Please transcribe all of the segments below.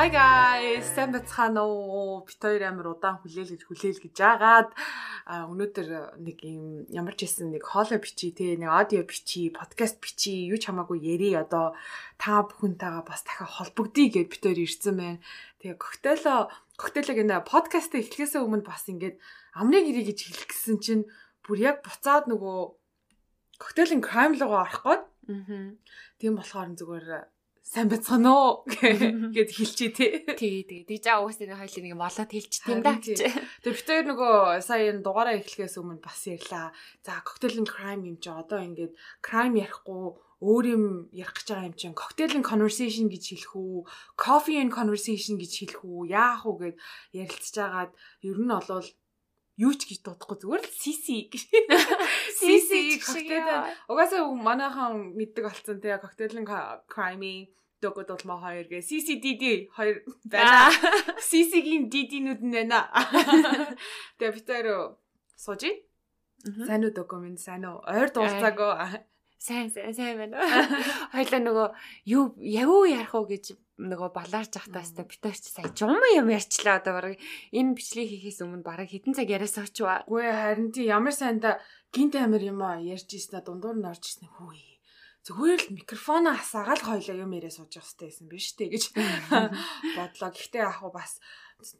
Hi guys, сайн бацгаана уу? Бит хоёр амир удаан хүлээл гэж хүлээл гэж жагаад өнөөдөр нэг юм ямар ч хэсэн нэг хоолой бичи те нэг аудио бичи, подкаст бичи, юу ч хамаагүй яри одоо та бүхэнтэйгээ бас дахиад холбогдъё гэд бит хоёр ирсэн байна. Тэгээ коктейло коктейлог энэ подкаст эхлэхээс өмнө бас ингээд амны гэрээ гэж хэлэх гэсэн чинь бүр яг буцаад нөгөө коктейлийн crime руу орох гээд. Аа. Тийм болохоор зүгээр сайн бацгаана уу гэд хэлчихье тий. Тий, тий. Дижа уус энэ хоёлын нэг молоод хэлчих тийм да гэж. Бид хоёр нөгөө сая энэ дугаараа эхлэхээс өмнө бас ярьлаа. За коктейлын crime юм чи одоо ингээд crime ярихгүй өөр юм ярих гэж байгаа юм чинь коктейлын conversation гэж хэлэх үү, coffee and conversation гэж хэлэх үү, яах уу гэд ярилцж агаад ер нь олвол юу ч гэж дуудахгүй зүгээр л CC гэж. CC коктейл. Угаасаа манайхан мэддэг болсон тэгээ коктейлын crime дөгөд мо хоёр гээ CCDD хоёр байна. CC-гийн DD-нүүд нь байна. Тэгээ бид хоёр сууж. Сайн уу документ сайн уу? Ойр дуулцаагүй. Сайн сайн сайн байна. Хоёлаа нөгөө юу явуу ярих уу гэж нөгөө балаарч захтаас та бид ч сая жум юм ярьчлаа одоо бараг энэ бичлэг хийхээс өмнө бараг хэдэн цаг яриасаа ба. Үгүй харин тий ямар сайнда гинт амир юм а ярьж ийснэ дундуур нь орж ийснэ хүү зүгээр л микрофоно хасаагаал хоёлаа юм яриа сууж явах хэрэгтэй байсан биз дээ гэж бодлоо. Гэхдээ яг хуу бас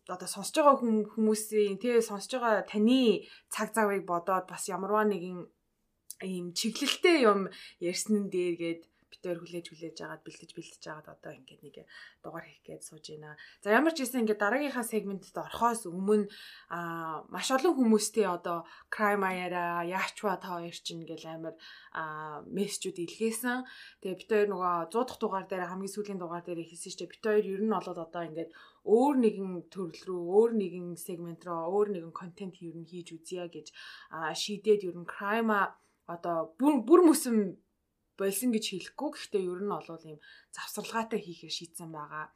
одоо сонсож байгаа хүмүүсийн тий сонсож байгаа таны цаг завыг бодоод бас ямарваа нэгэн ийм чиглэлтэй юм ярьсан дээр гээд битээр хүлээж хүлээж агаад бэлдэж бэлдэж агаад одоо ингээд нэг дугаар хийх гээд сууж байна. За ямар ч гэсэн ингээд дараагийнхаа сегментэд орохоос өмнө аа маш олон хүмүүстэй одоо crime аяра яачва та хоёр чинь ингээл амар аа мессежүүд илгээсэн. Тэгээ битээр нөгөө 100 дахь дугаар дээр хамгийн сүүлийн дугаар дээр хийсэн чинь битээр ер нь олоод одоо ингээд өөр нэгэн төрөл рүү, өөр нэгэн сегмент руу, өөр нэгэн контент ер нь хийж үзье гэж шийдээд ер нь crime одоо бүр бүр мөсөн болсон гэж хэлэхгүй. Гэхдээ ер нь бол ийм завсарлагаатай хийхээр шийдсэн байгаа.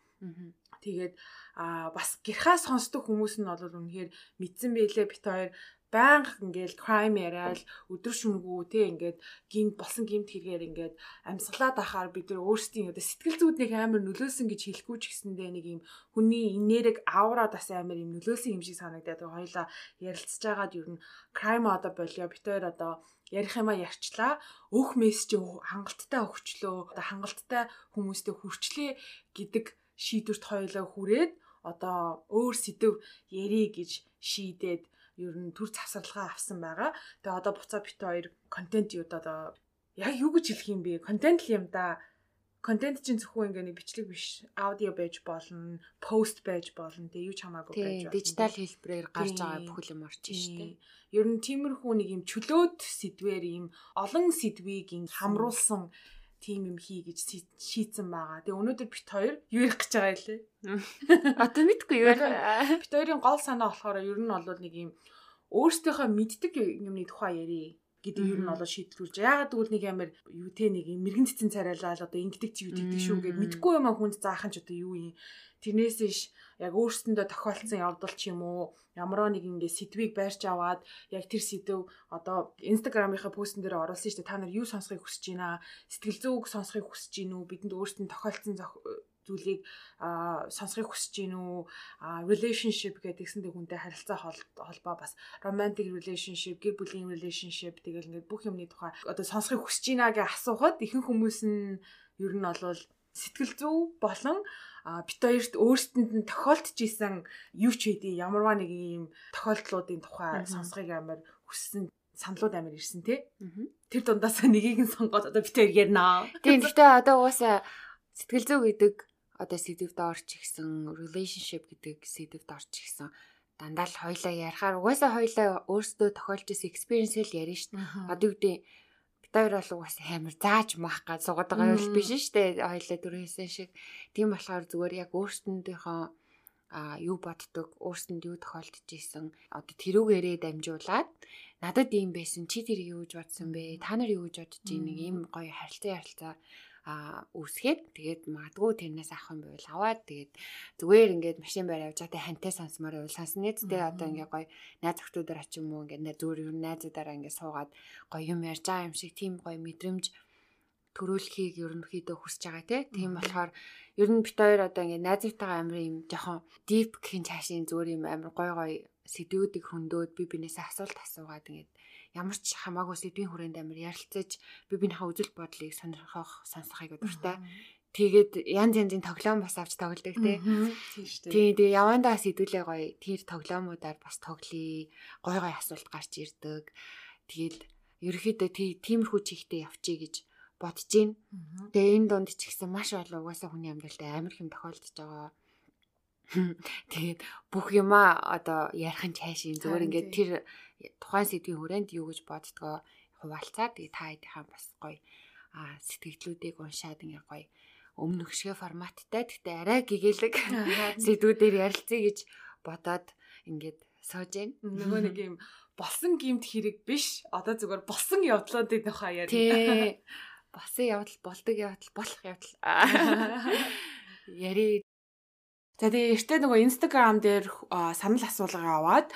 Тэгээд а бас гэрхаа сонсдог хүмүүс нь бол үнэхээр мэдсэн байлээ бит хоёр байнга ингээл crime яриад өдөр шүнгүү те ингээд гинт болсон гинт хэрэгээр ингээд амьсгалаад ахаар бид нар өөрсдийн одоо сэтгэл зүйднийг амар нөлөөсөн гэж хэлэхгүй ч гэсэндээ нэг юм хүний инээрэг аура бас амар юм нөлөөсөн юм шиг санагдаад хоёлаа ярилцж байгаад ер нь crime одоо болио бит хоёр одоо ярих юмаа ярьчлаа. Өөх мессеж хангалттай өгчлөө. Одоо хангалттай хүмүүстэй хүрчлээ гэдэг шийдвэрт хоёлаа хүрээд одоо өөр сэдв ярий гэж шийдээд ер нь төр завсарлага авсан байгаа. Тэгээ одоо буцаа бит хоёр контент юу одоо яг юу гэж хэлэх юм бэ? Контент л юм да. Контент чинь зөвхөн ингээ нэг бичлэг биш, аудио байж болно, пост байж болно. Тэгээ юу ч хамаагүй байж болно. Дижитал хэлбэрээр гарч байгаа бүхэл юм орж штэ. Ер нь тиймэрхүү нэг юм чөлөөт сэдвэр юм олон сэдвийг ин хамруулсан тийм юм хий гэж шийдсэн байгаа. Тэгээ өнөөдөр бит хоёр юу ярих гэж байгаа илээ. Одоо мэдгүй юу. Бит хоёрын гол санаа болохоор ер нь бол нэг юм өөрсдийнхөө мэддэг юмны тухай ярий гэдэг ер нь бол шийдвэрлэж. Яагаад гэвэл нэг амар юу те нэг мэрэгэн цэцэн царайлал одоо ингэдэг чи юу гэдэг шүү гэд мэдгүй юм а хүнд заах нь ч одоо юу юм. Тэрнээс иш яг өөрсөндөө тохиолдсон явдал ч юм уу ямар нэг ингэ сэдвийг байрч аваад яг тэр сэдв одоо инстаграмынхаа постн дээр оруулсан шүү дээ та нар юу сонсохыг хүсэж байна сэтгэл зүйг сонсохыг хүсэж байна уу бидэнд өөрсдөнд тохиолдсон зүйлийг сонсохыг хүсэж гин үү relationship гэдэгсэндээ хүнтэй харилцаа холбоо бас romantic relationship гэр бүлийн relationship тэгэл ингээд бүх юмны тухай одоо сонсохыг хүсэж гинэ гэж асуухад ихэнх хүмүүс нь ер нь бол сэтгэл зүй болон бит хоёрт өөрсдөнд нь тохиолдож исэн юу ч хэдий ямарваа нэг юм тохиолдлуудын тухай сонсохыг амар хүссэн саналууд амар ирсэн тий. Тэр дундаас нэгийг нь сонгоод одоо бит хоёр ярина. Тийм гэхдээ одоо угаасаа сэтгэл зүй гэдэг одоо сэдвд орч ихсэн relationship гэдэг сэдвд орч ихсэн дандаа л хоёлаа ярихаар угаасаа хоёлаа өөрсдөө тохиолж исэн experience л ярина шүү дээ. Одоо үгүй бид хоёр бол угаасаа амар зааж маах гад суугаад байгаа юм биш шүү дээ. Хоёлаа дөрөвсөн шиг. Тийм болохоор зүгээр яг өөрсдөндийнхөө а юу боддог өөрсөнд юу тохиолдож исэн одоо тэрүүгээрээ дамжуулаад надад ийм байсан чи тэр юу гэж бодсон бэ та нар юу гэж бодож ийн нэг ийм гоё харилцаа ярилцаа а үсгээд тэгээд магадгүй тэрнээс авах юм байвал аваад тэгээд зүгээр ингээд машин байр явж байгаа хантай сонсмоор байвал сонсно тэгээд одоо ингээд гоё найз охтуудаар ач юм уу ингээд зүгээр юу найзуудаараа ингээд суугаад гоё юм ярьж байгаа юм шиг тийм гоё мэдрэмж төрүүлэхийг ерөнхийдөө хүсэж байгаа тийм болохоор ер нь бит хоёр одоо ингээд найзтайгаа амар юм жоохон deep гэх чаашийн зүгээр юм амар гой гой сэдвүүдийг хөндөөд би бинээсээ асуулт асуугаад ингээд ямар ч хамаагүй сэдвийн хүрээнд амар ярилцаж би бинийхээ үзэл бодлыг сонирхох сонсохыг дуртай. Тэгээд янз янзын тоглоом бас авч тоглодог тий. Тийм тэгээ явандаа сэдвүүлээ гоё тэр тоглоомудаар бас тоглоё. Гой гой асуулт гарч ирдэг. Тэгээд ерөөхдөө тиймэрхүү чихтэй явчих гэж бодож гин. Тэгээ энэ донд ч гэсэн маш олон угаасаа хүний амьдралд амар хэм тохиолдож байгаа. Тэгээд бүх юмаа одоо ярих нь цаашийн зөвөр ингээд тэр тухайн сэдвийн хүрээнд юу гэж боддгоо хуваалцаад тэгээ та хэдийнхэн бас гоё а сэтгэлдлүүдийг уншаад ингээ гоё өмнөх шиг форматтай гэхдээ арай гэгээлэг сэдвүүдээр ярилцъя гэж бодоод ингээд сууж гин. Нөгөө нэг юм болсон гимт хэрэг биш. Одоо зүгээр болсон явдлуудыг нөхөө яа. Тий. Болсон явдал, болдог явдал, болох явдал. Яри За тэгээ эртээ нөгөө Instagram дээр санал асуулга аваад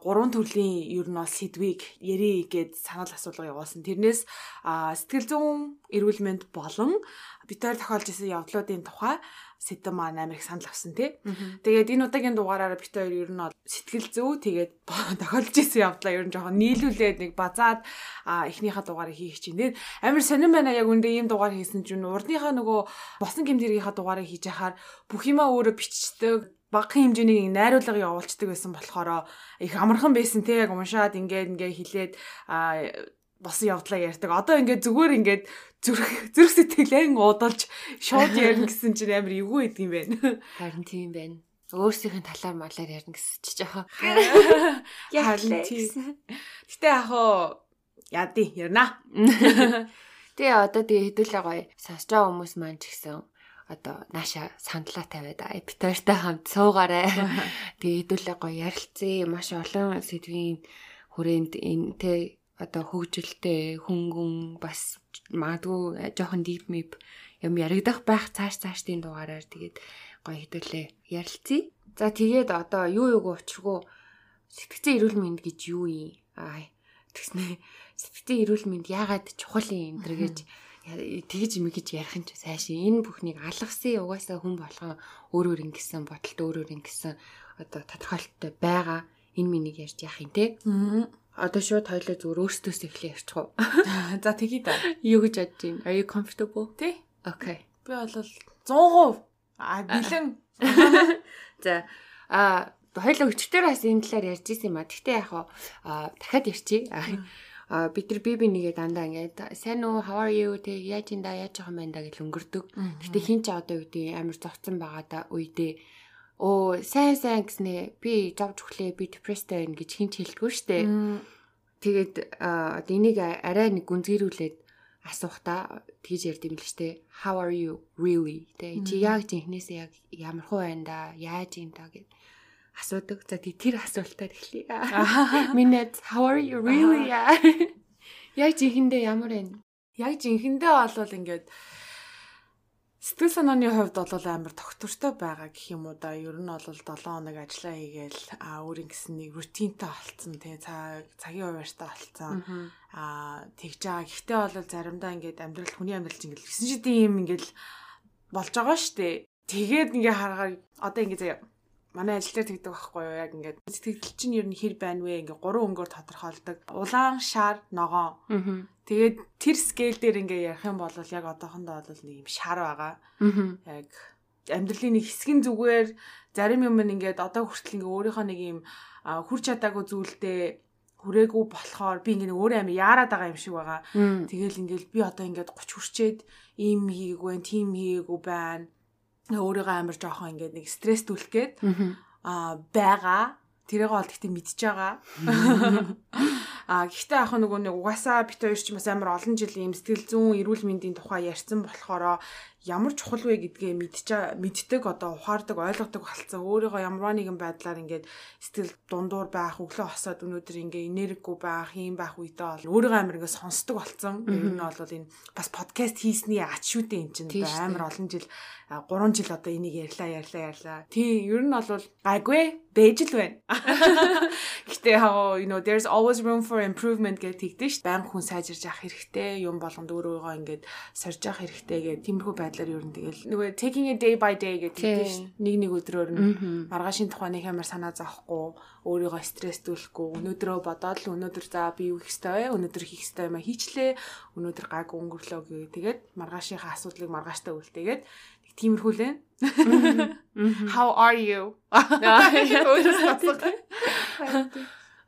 гурван төрлийн ер нь бол сэдвийг ярий гэд санал асуулга явуулсан. Тэрнээс сэтгэл зүйн эрүүл мэнд болон битээр тохиолж исэн явдлуудын тухай сэдв маань амар их санал авсан тий. Тэгээд энэ удаагийн дугаараараа бит хоёр ер нь сэтгэл зүй тэгээд тохиолж исэн явдлаа ер нь жоохон нийлүүлээд нэг базаад эхнийхээ дугаарыг хийх чинь. Тэгээд амар сонирн байна яг үндэ ийм дугаар хийсэн чинь урдныхаа нөгөө босон гимтэргийнхаа дугаарыг хийж яхаар бүх юмаа өөрөө бичдэг багахан хэмжээний найруулга явуулцдаг байсан болохоор их амархан байсан те яг уншаад ингээд ингээд хилээд босон явдлаа ярьдаг. Одоо ингээд зүгээр ингээд зүрх зүрх сэтгэлэн уудалж шууд ярина гэсэн чинь амар эвгүй идэг юм байна. Харин тийм байна. Өөрсдийнх нь талаар малаар ярина гэсэн чи жоохон. Харин тийм. Гэтэ яг хоо яади ярина. Тэгээ одоо тэгээ хэдүүлээ гоё сонсож байгаа хүмүүс маань ч гэсэн одоо нааша сандлаа тавиад эпитортой хамт суугаарай. Тэгээ хэдүүлээ гоё ярилцъя. Маш олон сэдвийн хүрээнд энэ тэ одоо хөгжилтэй хөнгөн бас магадгүй жоохон deep map юм яригдах байх цааш цаашдын дугаараар тэгээд гоё хэдүүлээ ярилцъя. За тэгээд одоо юу юуг учиргүй сэтгцэн эрүүл мэнд гэж юу юм? Аа тэгснэ. Сэтгцэн эрүүл мэнд яагаад чухал юм энэ гэж тэгж юм гэж ярих нь сайшин энэ бүхнийг алгасан угаасаа хүн болгон өөрөөр ингэсэн бодолт өөрөөр ингэсэн одоо тодорхойлолттой байгаа. Энэ минийг ярьж яах юм те. Одоо шууд хоёлоо зүгээр өөрсдөөс эхлэе ярьчих уу. За тэгье да. Юу гэж бодож байна? Are you comfortable? Тий. Okay. Би бол 100% а бэлэн. За а хоёлоо өчтөр бас энэ талаар ярьж исэн юм а. Гэхдээ яг аа дахиад ярьчих. А бид нар би би нэгээ дандаа ингээд сайн уу how are you тэг яаж энэ да яаж байгаа юм байна да гэж өнгөрдөг. Гэхдээ хин ч одоо юу гэдэг амар зовцсон байгаа да үедээ оо сайн сайн гэснээ би зовж өглөө би депресстэй байна гэж хинч хэлдэггүй штэ. Тэгээд одоо энийг арай нэг гүнзгийрүүлээд асуухта тэгж ярьд юм л штэ. How are you really? Тэ чи яг жинхнээсээ яг ямар хуу байна да? Яаж юм да гэд асуудаг. За тэр асуултаар эхлэе. Минэд how are you really? Яг жинхэндээ ямар байна? Яг жинхэндээ болвол ингээд Сэтгэл санааны хувьд бол амар тогтвортой байгаа гэх юм уу да. Ер нь бол 7 хоног ажиллаа хийгээл а өөрийн гэсэн нэг рутинтай болцсон тий цаг цагийн хуваарьтай болцсон. Аа тэгж байгаа. Гэхдээ бол заримдаа ингээд амьдрал хүний амьдрал чинь ингээд 9 шидийн юм ингээд болж байгаа штэ. Тэгээд ингээ харахаар одоо ингээ заяа манай ажил дээр тэгдэг байхгүй юу? Яг ингээд сэтгэл чинь ер нь хэр байна вэ? Ингээ гурван өнгөөр тодорхойлдог. Улаан шар ногоон. Тэгээд тэр скейл дээр ингээ ярих юм бол яг одоохондоо бол нэг юм шар байгаа. Яг амьдралын нэг хэсгэн зүгээр зарим юм ингээд одоо хүртэл ингээ өөрийнхөө нэг юм хүрч чадаагүй зүйлдээ хүрээгүй болохоор би ингээ өөрөө амир яарад байгаа юм шиг байгаа. Тэгэл ингээл би одоо ингээд 30 хүрчээд ийм хийгээгүй, тийм хийгээгүй байна. Өөрийгөө амир жоохон ингээд нэг стресс түлх гээд аа байгаа. Тэрийг бол гэхдээ мэдчихэж байгаа. А гэхдээ яг нөгөө нэг угаасаа бит хоёр ч бас амар олон жил ийм сэтгэл зүйн эрүүл мэндийн тухай ярьсан болохоор ямар чухал вэ гэдгээ мэдчээ мэддэг одоо ухаардаг ойлгодог болцсон өөрийгөө ямар нэгэн байдлаар ингээд сэтгэл дундуур байх өглөө хосоод өнөөдөр ингээ энергигүй байх юм байх үедээ бол өөрийгөө амар ингээ сонсдог болцсон ер нь бол энэ бас подкаст хийсний ач шүү дээ эн чинь амар олон жил 3 жил одоо энийг ярьлаа ярьлаа ярьлаа. Тий ер нь бол гайгүй бэж л байна. Гэтээ яг you know there's always room for improvement гэдэг тэгдэж ш баян хүн сайжирж явах хэрэгтэй юм болгонд өөрийгөө ингээд сорж явах хэрэгтэй гэх тиймэрхүү байдлаар ер нь тэгэл нөгөө taking a day by day гэдэг тийм шүү. Нэг нэг өдрөөр нь маргаашийн тухай нэг амар санаа зовхгүй, өөрийгөө стресстүүлэхгүй, өнөөдрөө бодоод л өнөөдөр за би юу хийх ёстой вэ? Өнөөдөр хийх ёстой юм а хийчлээ. Өнөөдөр гайг өнгөрлөө гээ. Тэгээд маргаашийнхаа асуудлыг маргааштай үлдээгээд тиймэрхүү лээ. How are you?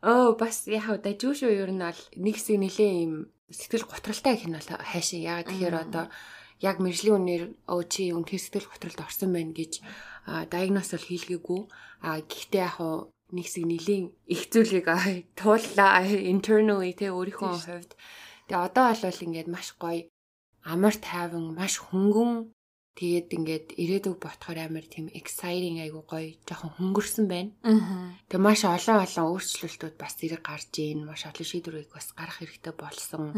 Оо бас яхаа дажгүй шүү ер нь бол нэг хэсэг нилээ юм сэтгэл готролтой гэх нь бол хайшаа яагаад тэгэхээр одоо яг мэржлийн үнээр өө чи үнэхээр сэтгэл готролд орсон байна гэж диагноз бол хийлгээгүй. А гэхдээ хуу нэг хэсэг нилийн их зүйлийг тууллаа internally те өөрийнхөө хувьд. Тэгээ одоо бол ингээд маш гоё амар тайван маш хөнгөн Тэгээд ингээд ирээдүг ботхоор амар тийм exciting айгу гоё жоохон хөнгөрсөн байна. Аа. Тэгээ маш олон олон өөрчлөлтүүд бас зэрэг гарч ийн, маш олон шийдвэрийг бас гарах хэрэгтэй болсон.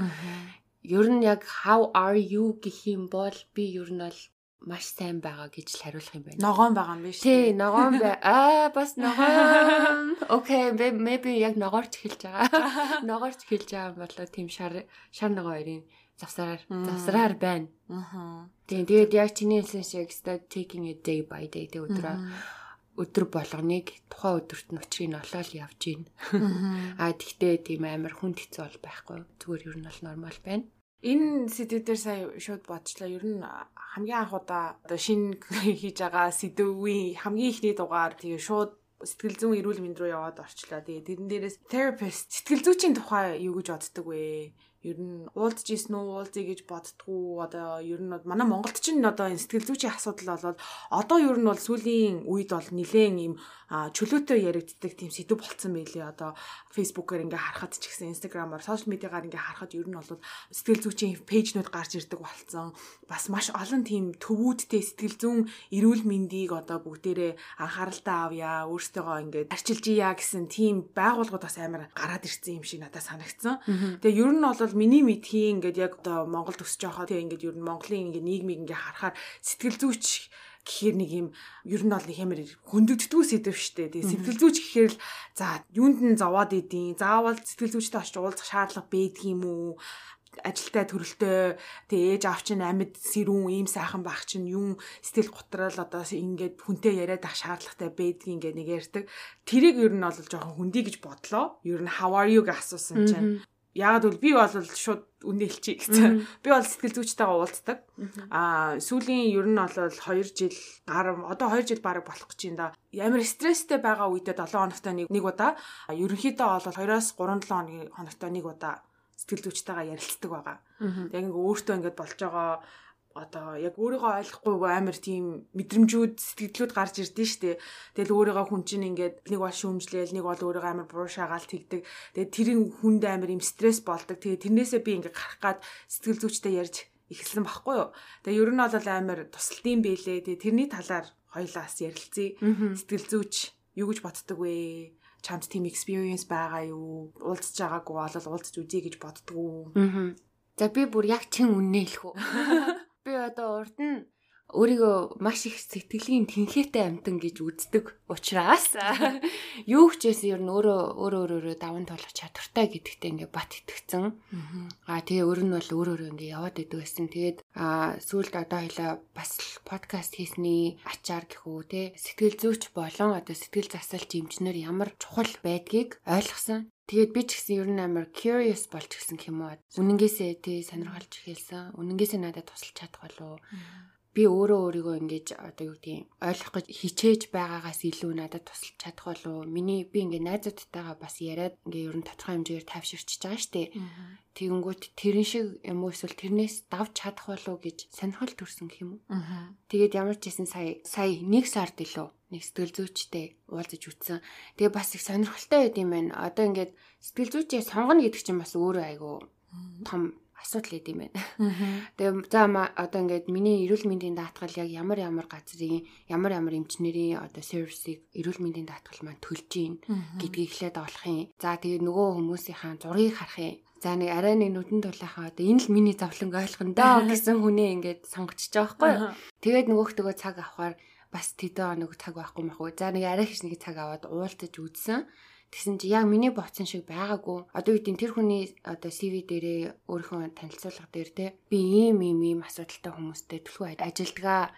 Ер нь яг how are you гэх юм бол би ер нь бол маш сайн байгаа гэж л хариулах юм байна. Ногоон байгаа юм биш үү? Тий, ногоон бай. Аа, бас ногоон. Окей, maybe яг ногоорч эхэлж байгаа. Ногоорч эхэлж байгаа болоо тийм шар шар ногоо хоёрын завсраар завсраар байна. Аа. Тийм тэгээд яг чиний хэлсэн шиг start taking a day by day тэг өдрөө өдөр болгоныг тухайн өдөрт нь учрыг олоод явж гин. Аа тэгтээ тийм амар хүнд хэцүү бол байхгүй. Зүгээр ер нь бол нормал байна. Энэ сэдвээр сая шууд бодчлаа. Ер нь хамгийн анх удаа одоо шинэ хийж байгаа сэдвийн хамгийн ихний дугаар тэгээ шууд сэтгэл зүйн эрүүл мэнд рүү яваад орчлоо. Тэгээ тэрэн дээрээс therapist сэтгэл зүйчийн тухай юу гэж боддөг вэ? Ер нь уулзж ийсэн үү уулзъя гэж боддгоо. Одоо ер нь манай Монголд ч одоо энэ сэтгэл зүйчийн асуудал болоод одоо ер нь бол сүүлийн үед бол нэлээд ийм чөлөөтэй яригддаг тийм сэдв болцсон байлээ. Одоо фейсбүүкээр ингээ харахад ч гэсэн инстаграмаар сошиал медиагаар ингээ харахад ер нь бол сэтгэл зүйчийн пэйжнүүд гарч ирдэг болцсон бас маш олон тийм төвүүдтэй сэтгэл зүүн эрүүл мэндийг одоо бүгдээрээ анхааралтай авъя өөртөөгөө ингээ арчилж ия гэсэн тийм байгууллагууд бас амар гараад ирсэн юм шиг надад санагдсан. Тэгээ ер нь бол миний мэдхийн ингээд яг одоо Монголд өсөж байхад тийм ингээд ер нь Монголын ингээд нийгмийг ингээд харахаар сэтгэл зүйч гэхээр нэг юм ер нь бол нэг хэмээр хөндөгддгүү сэдв штэ. Тэгээ сэтгэл зүйч гэхээр л за юунд нь зовоод идэв. Заавал сэтгэл зүйчтэй очиж уулзах шаардлага байдаг юм уу? ажилтай төрөлтөө тэгээ ээж аав чинь амьд сэрүүн ийм сайхан байх чинь юм сэтгэл готрал одоо ингээд хүнтэй яриад ах шаардлагатай байдгийг ингээд нэг ярьдаг. Тэрийг ер нь бол жоохон хүндий гэж бодлоо. Ер нь how are you гэж асуусан чинь Яагаад бол би бол шууд үнэ хэлчихье гэсэн. Би бол сэтгэл зүйчтэйгээ уулздаг. Аа сүүлийн ер нь бол 2 жил гар одоо 2 жил бараг болох гэж байна да. Ямар стресстэй байгаа үедээ 7 хоногтой нэг нэг удаа ерөнхийдөө бол 2-оос 3-7 хоногтой нэг удаа сэтгэл зүйчтэйгээ ярилцдаг байгаа. Яг ингээ өөртөө ингээд болж байгаа одоо яг өөрийгөө ойлгохгүй амар тийм мэдрэмжүүд сэтгэлдлүүд гарч ирдэ штэ. Тэгэл өөрийгөө хүн чинь ингээд нэг бол шүүмжлээл нэг бол өөрийгөө амар буруу шагаал тэгдэг. Тэгээд тэрийн хүнд амар юм стресс болдог. Тэгээд тэрнээсээ би ингээд гарах гад сэтгэл зүйчтэй ярьж эхэлсэн байхгүй юу. Тэгээ ер нь бол амар тусалдсан бэлээ. Тэгээ тэрний талаар хоёлаас ярилцъя. Сэтгэл зүйч юу гэж боддог вэ? чамд тийм experience байгаа юу? Уулзж байгаагүй бол уулзж үзье гэж боддгоо. Аа. За би бүр яг чин үннээ хэлэх үү? би одоо урд нь өөрийгөө маш их сэтгэлийн тэнхээтэй амтан гэж үздэг учраас юу хчээс ер нь өөрөө өөрөө өөрөө даван туулах чадвартай гэдэгтээ ингээ бат итгэцэн. Аа тэгээ өөр нь бол өөр өөр ингээ яваад идэв байсан. Тэгээд аа сүүлд одоо хоёлаа бас подкаст хийсний ачаар гэхүү те сэтгэл зүйч болон одоо сэтгэл засалч эмчнэр ямар чухал байдгийг ойлгосон. Тэгээд би ч гэсэн ер нь амар curious болж гисэн юм уу. Үнэнгээсээ тий сонирхолж эхэлсэн. Үнэнгээсээ надад тусалж чадах болов би өөрөө өөрийгөө ингэж одоо юу гэдгийг ойлгох гэж хичээж байгаагаас илүү надад тусалж чадах болов миний би ингээ найзуудтайгаа бас яриад ингээ ер нь тодорхой хэмжээгээр тайвширчиж байгаа штэ тэгэнгүүт тэрэн шиг юм уу эсвэл тэрнээс давж чадах болов гэж сонирхол төрсөн гэх юм уу? Тэгээд ямар ч гэсэн сая сая нэг сард илүү нэг сэтгэл зүйчтэй уулзаж үтсэн тэгээ бас их сонирхолтой байд юм байна одоо ингээд сэтгэл зүйчээ сонгоно гэдэг чинь бас өөрөө айгу том асуудал ийм байна. Тэгээ за одоо ингээд миний эрүүл мэндийн даатгал яг ямар ямар газрын ямар ямар эмчнэрийн одоо сервисыг эрүүл мэндийн даатгал маань төлж гин гэдгийг эхлээд олох юм. За тэгээ нөгөө хүмүүсийнхаа зургийг харах юм. За нэг арай нэг нүдэн тулаахаа одоо энэ л миний зовлонг ойлгоно доо гэсэн хүнээ ингээд сонгочихж байгаа байхгүй юу. Тэгээд нөгөөхтөгөө цаг авахаар бас тэдэн нэг цаг байхгүй мах уу. За нэг арай хич нэг цаг аваад уулзаж үзсэн. Тэгсэн чи яг миний ботсон шиг байгаагүй. Одоо үеийн тэр хүний одоо CV дээрээ өөрийнхөө танилцуулга дээр те би ийм ийм ийм асуудалтай хүмүүстэй түлхүү ажилдгаа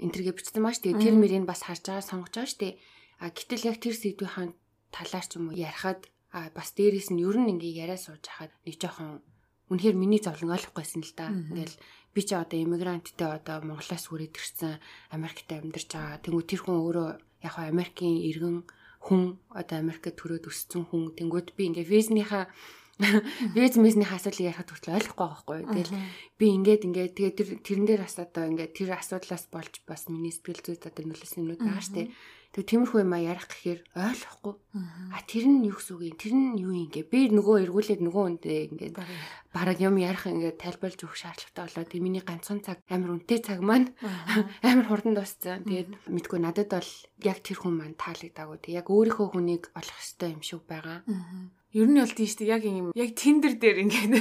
энтергээ бичсэн маш тэгээ тэр мөрийг бас харж байгаа сонгож байгаа штэ. А гэтэл яг тэр сэдвийн талаар ч юм уу ярахад а бас дээрээс нь ер нь ингээ яриа сууж хахад нэг жоохон үнэхээр миний зовлон ойлгохгүйсэн л да. Ингээл би ч одоо иммигранттэй одоо Монголоос хүрээд ирсэн Америкт амьдарч байгаа. Тэнгүү тэр хүн өөрөө яг хаа Америкийн иргэн хүн одоо Америкт төрөөд өссөн хүн. Тэнгүүд би ингээ визнийхаа виз мэсний асуудлыг ярихад хүртэл ойлгохгүй байхгүй. Тэгэл би ингээд ингээд тэгээ тэр тэрэн дээр бас одоо ингээд тэр асуудлаас болж бас миний сэтгэл зүйд одоо нөлөөсөн юмнууд байгаа штэ. Тэг тиймэрхүү юм а ярих гэхээр ойлгохгүй. А тэр нь юу гэсэн үг юм? Тэр нь юу юм гээ? Би нөгөө эргүүлээд нөгөө хүндээ ингээд бараг юм ярих ингээд тайлбарлаж өгөх шаардлагатай болоо. Тэг миний ганцхан цаг амар үнэтэй цаг маань амар хурдан дууссан. Тэгээд мэдгүй надад бол яг тэр хүн маань таалагдаагүй. Тэг яг өөрийнхөө хүнийг олох хэрэгтэй юм шиг байгаа. Ер нь бол тийм шүү дээ. Яг юм яг Tinder дээр ингээд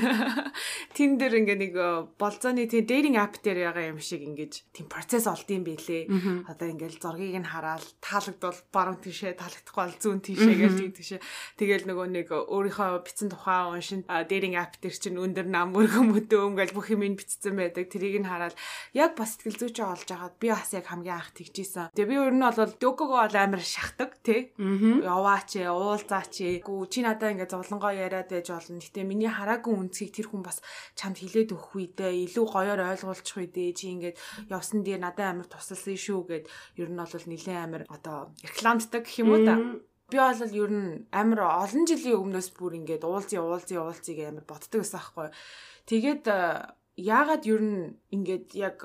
Tinder ингээд нэг э, болзооны тийм dating app дээр байгаа юм шиг ингээд тийм процесс олд юм бэлээ. Одоо ингээд зургийг нь хараад таалагдвал баруун тишээ таалагдахгүй бол зүүн тишээ гэж тийм тишээ. Тэгэл нөгөө нэг өөрийнхөө бичсэн тухайн уншин dating app дээр чинь өндөр нам өргөн мөдөө өмгөл бүх юм бичсэн байдаг. Тэрийг нь хараад яг бас сэтгэл зүйчээ олж агаад би бас яг хамгийн анх тэгжсэн. Тэгээ би ер нь бол дөгөгөө бол амар шахдаг тий. Яваач, уулзаач. Гүү чи надаа ингээд зовлонгоо яриад байж болно. Гэтэ миний хараагүй үнцгийг тэр хүн бас чамд хилээд өгөх үедээ илүү гоёор ойлгуулчих үедээ чи ингээд явсан дээр надад амар тусалсан шүү гэд ер нь бол нэлээд амар одоо рекламддаг гэх юм уу та. Би бол ер нь амар олон жилийн өмнөөс бүр ингээд уулзъя уулзъя уулзъя гэх амар боддог байсан байхгүй. Тэгээд яагаад ер нь ингээд яг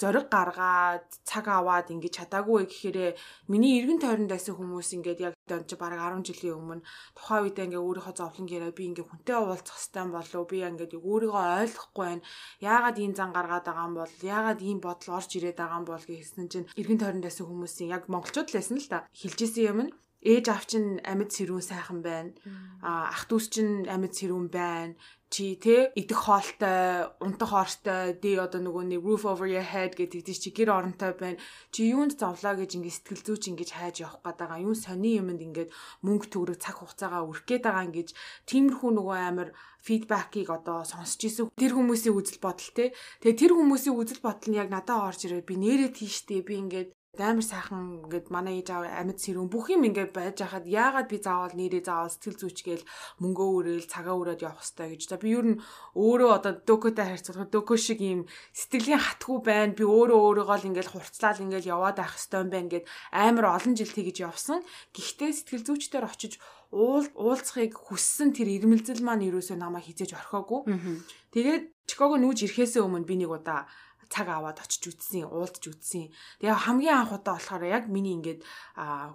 зориг гаргаад цаг аваад ингэж чадаагүй гэхээрээ миний эргэн тойронд байсан хүмүүс ингээд яг дон чи бараг 10 жилийн өмнө тухайн үедээ ингээ өөрийнхөө зовлон гэрээ би ингээ хүнтэй уулзах хэвээр болов би ингээд өөрийгөө ойлгохгүй байна. Яагаад ийм зан гаргаад байгаа юм бол? Яагаад ийм бодол орж ирээд байгаа юм бол? гэсэн чинь эргэн тойронд байсан хүмүүсийн яг монголчууд л байсан л та. Хэлжсэн юм нь ээж аав чинь амьд сэрүүн сайхан байна. А ах дүүс чинь амьд сэрүүн байна чи те идэх хоолтой, унтах хоортой, дэ одоо нөгөө нэг roof over your head гэдэг чи гэр оронтой байна. Чи юунд зовлоо гэж ингэ сэтгэл зүйч ингэж хайж явах гээд байгаа. Юун сони юмд ингээд мөнгө төгрөг цаг хугацаагаа өрөх гээд байгаа ингэж тиймэрхүү нөгөө амар фидбакийг одоо сонсч исэн. Тэр хүмүүсийн үзэл бодол те. Тэгээ тэр хүмүүсийн үзэл бодол нь яг надад орж ирээд би нэрээ тийштэй би ингээд амар сайхан ингээд манай ээж аав амьд сэрүүн бүх юм ингээд байж хахад яагаад би заавал нэрээ заавал сэтгэл зүйчгээл мөнгөө өрөөл цагаа өрөөд явах хэрэгтэй гэж. За би ер нь өөрөө одоо докотой харьцуулахад доко шиг юм сэтгэлийн хатгүй байна. Би өөрөө өөрийгөө л ингээд хурцлал ингээд яваад хэрэгтэй юм байна гэд амар олон жил тэгэж явсан. Гэхдээ сэтгэл зүйчдэр очиж уул уулзахыг хүссэн тэр ирмэлзэл маань юусоо намайг хизээж орхиогүй. Тэгээд Чикаго нүүж ирэхээс өмнө би нэг удаа цаг аваад очиж үтсэн, уулзж үтсэн. Тэгээ хамгийн анх удаа болохоор яг миний ингээд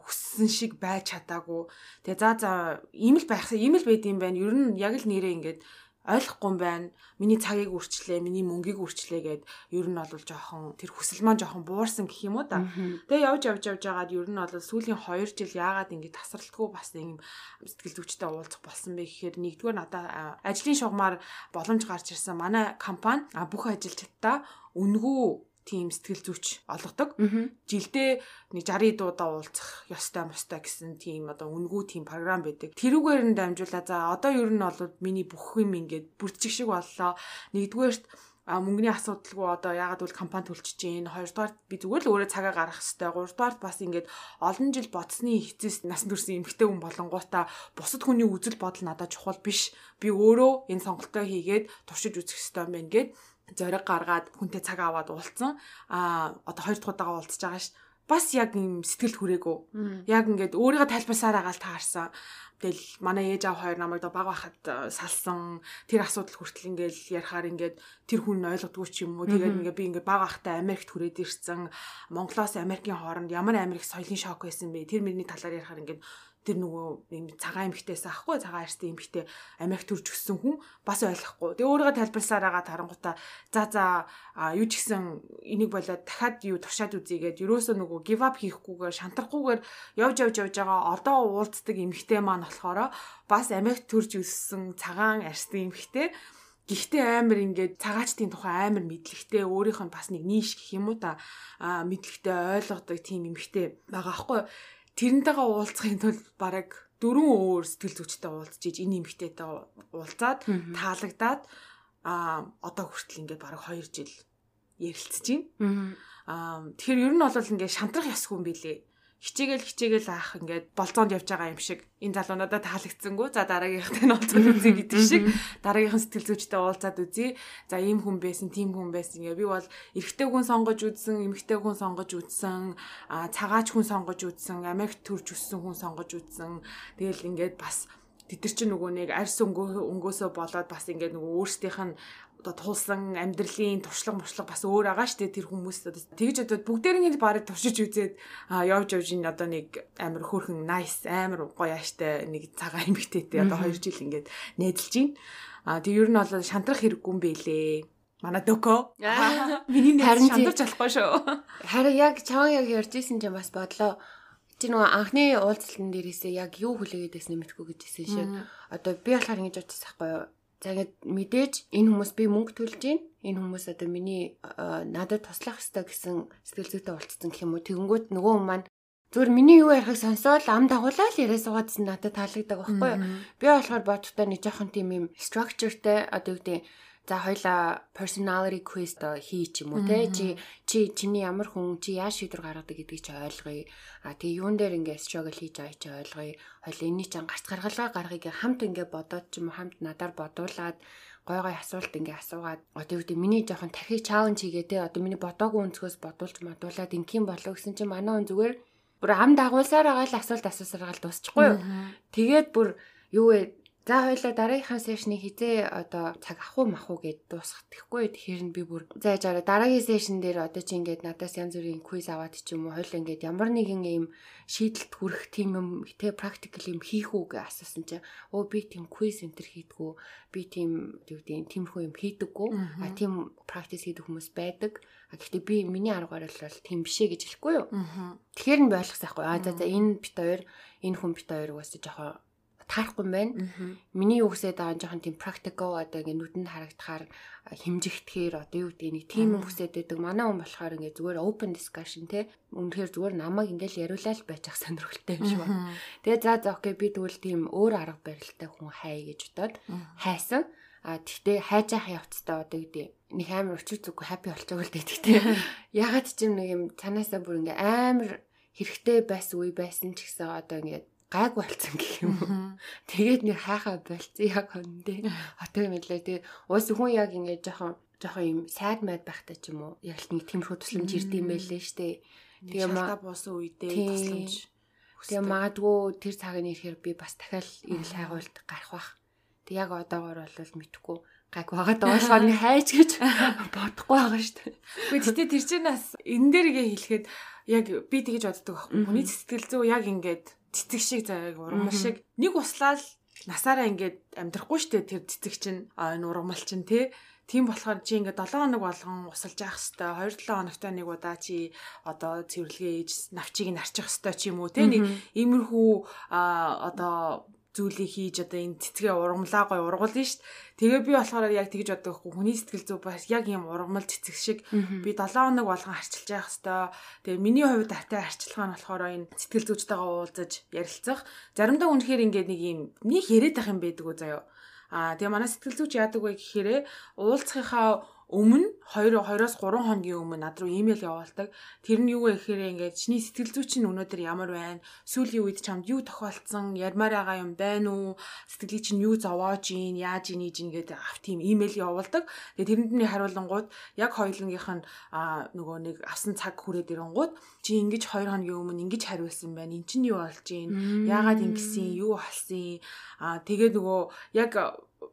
хүссэн шиг байж чадаагүй. Тэгээ за за ийм л байхсан, ийм л байд юм байна. Ер нь яг л нэрээ ингээд ойлгохгүй юм байна. Миний цагийг үрчлээ, миний мөнгийг үрчлээ гэд ер нь бол жоохон тэр хүсэл маань жоохон буурсан гэх юм уу да. Тэгээ явж явж явж байгаад ер нь бол сүүлийн 2 жил яагаад ингэ тасралтгүй бас юм сэтгэл зүйчтэй уулзах болсон бэ гэхээр нэгдүгээр надад ажлын шугамар боломж гарч ирсэн. Манай компани бүх ажилчдаа үнгүү тийм сэтгэл зүйч олгодог. Жилдээ нэг 60 дуудаа уулзах ёстой мостой гэсэн тийм одоо үнгүү тийм програм байдаг. Тэрүүгээр нь дамжуулаад за одоо ер нь бол миний бүх юм ингээд бүрдчих шиг боллоо. Нэгдүгээрт а мөнгөний асуудалгүй одоо ягаад бол компани төлчихөж гин хоёрдугаар би зүгээр л өөрөө цагаа гаргах хэрэгтэй гуравдугаар бас ингээд олон жил бодсны эцэс насан турш эмгтэй хүн болонгуудаа бусад хүний үзэл бодол надад чухал биш би өөрөө энэ сонголтоо хийгээд туршиж үзэх хэрэгтэй юм байна гэд зориг гаргаад хүнтэй цаг аваад уулцсан. А одоо хоёр дахь удаага уулзж байгаа ш. Бас яг юм сэтгэл хүрээгүй. Яг ингээд өөрийгөө тайлбарсаар агаал таарсан. Тэгэл манай ээж аав хоёр намайг баг байхад салсан. Тэр асуудал хүртэл ингээл ярихаар ингээд тэр хүн ойлгодгүй ч юм уу. Тэгээд ингээд би ингээд баг байхтай Америкт хүрээд ирсэн. Монголоос Америкийн хооронд ямар Америк соёлын шок байсан бэ? Тэр мөрний талаар ярихаар ингээд тэр нөгөө юм цагаан эмхтэйс ахгүй цагаан арьстай эмхтэй Америк төрж өссөн хүн бас ойлгохгүй. Тэгээ өөрийгөө тайлбарсаар байгаа тарангуудаа за за юу ч гэсэн энийг болоод дахиад юу туршаад үзье гэд ерөөсөө нөгөө give up хийхгүйгээр шантрахгүйгээр явж явж явж байгаа одоо уулздаг эмхтэй маань болохоор бас Америк төрж өссөн цагаан арьстай эмхтэй Гэхдээ амар ингээд цагаачтын тухай амар мэдлэгтэй өөрийнх нь бас нэг нийш гэх юм уу та мэдлэгтэй ойлгодог тийм эмхтэй байгаа аахгүй тэрнтэйгээ уулзахын тулд бараг дөрвөн өөр сэтгэл зүйчтэй уулзж энэ эмэгтэйтэй уулзаад таалагдаад а одоо хүртэл ингээд бараг 2 жил ярилцж байна. Аа тэгэхээр ер нь бол ингээд шантрах ёс хүн билээ хичээгэл хичээгэл аах ингээд болцоонд явж байгаа юм шиг. Энэ залуунуудаа таалагдсангүй. За дараагийнхтай нь уулзаад үзье гэдэг шиг. Дараагийнхан сэтгэл зүйчтэй уулзаад үзье. За ийм хүн байсан тийм хүн байсан. Ингээ би бол эрэгтэй хүн сонгож үзсэн эмэгтэй хүн сонгож үзсэн цагаач хүн сонгож үзсэн Америкт төрж өссөн хүн сонгож үзсэн. Тэгэл ингээд бас тэд нар чинь нөгөө нэг арьс өнгөө өнгөөсөө болоод бас ингээд нөгөө өөрсдийнх нь одоо туулсан амьдралын туршлага муршлага бас өөр байгаа штэ тэр хүмүүс одоо тэгж одоо бүгдээрээ барыг туршиж үзээд явж явж ин одоо нэг амар хөөрхөн nice амар гоё ааштай нэг цагаан эмэгтэйтэй одоо 2 жил ингээд нээдэлж гин а тэг ер нь бол шантрах хэрэггүй юм бэлээ Манай дөкө. Миний нэр шантарч болохгүй шүү. Харин яг чам яг ярьж исэн чинь бас бодлоо. Чи нөгөө анхны уулзалтын дээрээсээ яг юу хүлээгээд байсан нэмэхгүй гэж хэлсэн шиг. Одоо би болохоор ингэж бодчихсан байхгүй юу? За ингээд мэдээж энэ хүмүүс би мөнгө төлж гин. Энэ хүмүүс одоо миний надад туслах хэрэгтэй гэсэн сэтгэл зүйтэй болцсон гэх юм уу. Тэгэнгүүт нөгөө хүн маань зүгээр миний юу ярихыг сонсоод ам дагуулаа л яриа суугаадсан надад таалагддаг байхгүй юу. Би болохоор бодтоо нэг жоохон тийм юм structureтэй одоо юу гэдэг За хоёлаа personality quiz то хий ч юм уу те чи чи чиний ямар хүн чи яаж шийдвэр гаргадаг гэдгийг чи ойлгоё. А тэгээ юун дээр ингээ struggle хийж байгааг чи ойлгоё. Хоёлаа энэний чинь гарц гаргалгаа гаргыг хамт ингээ бодоод ч юм уу хамт надаар бодуулаад гой гой асуулт ингээ асуугаад одоо юу гэдэг миний жоохон тархи чаленж хийгээ те одоо миний бодоогүй өнцгөөс бодуулж модуулаад ингийн болов гэсэн чинь манай хүн зүгээр бүр ам дагуулсаар байгаа л асуулт асуусараа л дуусчихгүй юу. Тэгээд бүр юу вэ За хоёлаа дараагийнхаа сешны хизээ одоо цаг ах уу мах уу гэд дуусгах тэгэхгүй. Тэгэхээр нь би бүр за яжаараа дараагийн сешн дээр одоо чи ингээд надаас янз бүрийн квиз аваад ч юм уу хоёлаа ингээд ямар нэгэн юм шийдэлт хүрэх тийм юм тэ практикал юм хийх үү гэж асуусан чинь өө би тийм квиз энтер хийдгүү би тийм юу гэдэг тиймэрхүү юм хийдэггүй а тийм практис хийдэг хүмүүс байдаг. А гэхдээ би миний аргаар бол тийм бишээ гэж хэлэхгүй юу. Тэгэхээр нь ойлгосаахгүй. А за за энэ бит хоёр энэ хүн бит хоёр угаасаа жоохон таарахгүй байна. Миний юу гэсээд байгаа жоохон тийм practical одоо ингэ нүдэнд харагдахаар хэмжигдэхээр одоо юу гэдэг нэг тийм юм хүсээд байдаг. Манай хүн болохоор ингэ зүгээр open discussion те. Үнэхээр зүгээр намайг ингээл яриулаа л байж ах сонирхолтой юм шиг байна. Тэгээ за за окей би тэгвэл тийм өөр арга барилтай хүн хай гэж бодоод хайсан. А тэгтээ хайж ах явцтай одоо гэдэг нэг амар өчиг зүггүй happy болчихвол тэгтээ. Ягаад ч юм нэг юм цанаасаа бүр ингээ амар хэрэгтэй байсан үе байсан ч гэсэн одоо ингээд гайг болцсон гэх юм уу. Тэгээд нэг хайхаа болцсон яг хөндөө. Одоо юм лээ. Тэгээд уус хүн яг ингээд жоохон жоохон юм сайд майд байхтай ч юм уу. Яг л нэг тиймэрхүү тусламж ирд юм байлээ штэ. Тэгээ маа буусан үедээ тусламж. Тэгээ магадгүй тэр цагийн ирэхээр би бас дахиад ирэл хайгуулт гарах бах. Тэг яг одоогор бол мэдхгүй гайг байгаа доошоо нэг хайж гэж бодохгүй байгаа шүү дээ. Гэхдээ тэр чинь бас энэ дээргээ хэлэхэд яг би тэгэж боддог байхгүй. Хүний сэтгэл зүй яг ингээд цэцэг шиг заяаг ургамал шиг. Нэг услаад насаараа ингээд амьдрахгүй штэ тэр цэцэг чинь энэ ургамал чинь тий Тийм болохоор чи ингээд 7 хоног болгон усалж явах хэвээр 2-7 хоногтой нэг удаа чи одоо цэвэрлэгээ ээж навчийг нь арчих хэвээр ч юм уу те. Нэг иймэрхүү а одоо зүйлийг хийж одоо энэ цэцгээ ургамлаа гой ургуулна шүү дээ. Тэгээ би болохоор яг тэгж боддог хгүй хүний сэтгэл зүй бас яг юм ургамал цэцэг шиг би 7 хоног болгон харчилж явах хэвээр. Тэгээ миний хувьд артай харчилгаа нь болохоор энэ сэтгэл зүйчтэйгээ уулзаж ярилцах. Заримдаа үнэхээр ингээд нэг юм нэг яриад ах юм байдаг уу заяа. Аа тэгээ манай сэтгэл зүйч яадаг вэ гэхээр уулзахынхаа өмнө 2 2-оос 3 хоногийн өмнө над руу имэйл явуулдаг. Тэр нь юу вэ гэхээр ингээд чиний сэтгэл зүйч нь өнөөдөр ямар байна? Сүүлийн үед чамд юу тохиолдсон? Ярмаар байгаа юм байна уу? Сэтгэлийг чинь юу зовоож ийн? Яаж ийн ийж ингээд ав тийм имэйл явуулдаг. Тэгээ тэрэндний хариулангууд яг хоёулангийнх нь нөгөө нэг авсан цаг хүрээд ирэнгууд чи ингэж 2 хоногийн өмнө ингэж хариулсан байна. Эн чинь юу болж ийн? Яагаад ингэсэн? Юу болсон? Аа тэгээ нөгөө яг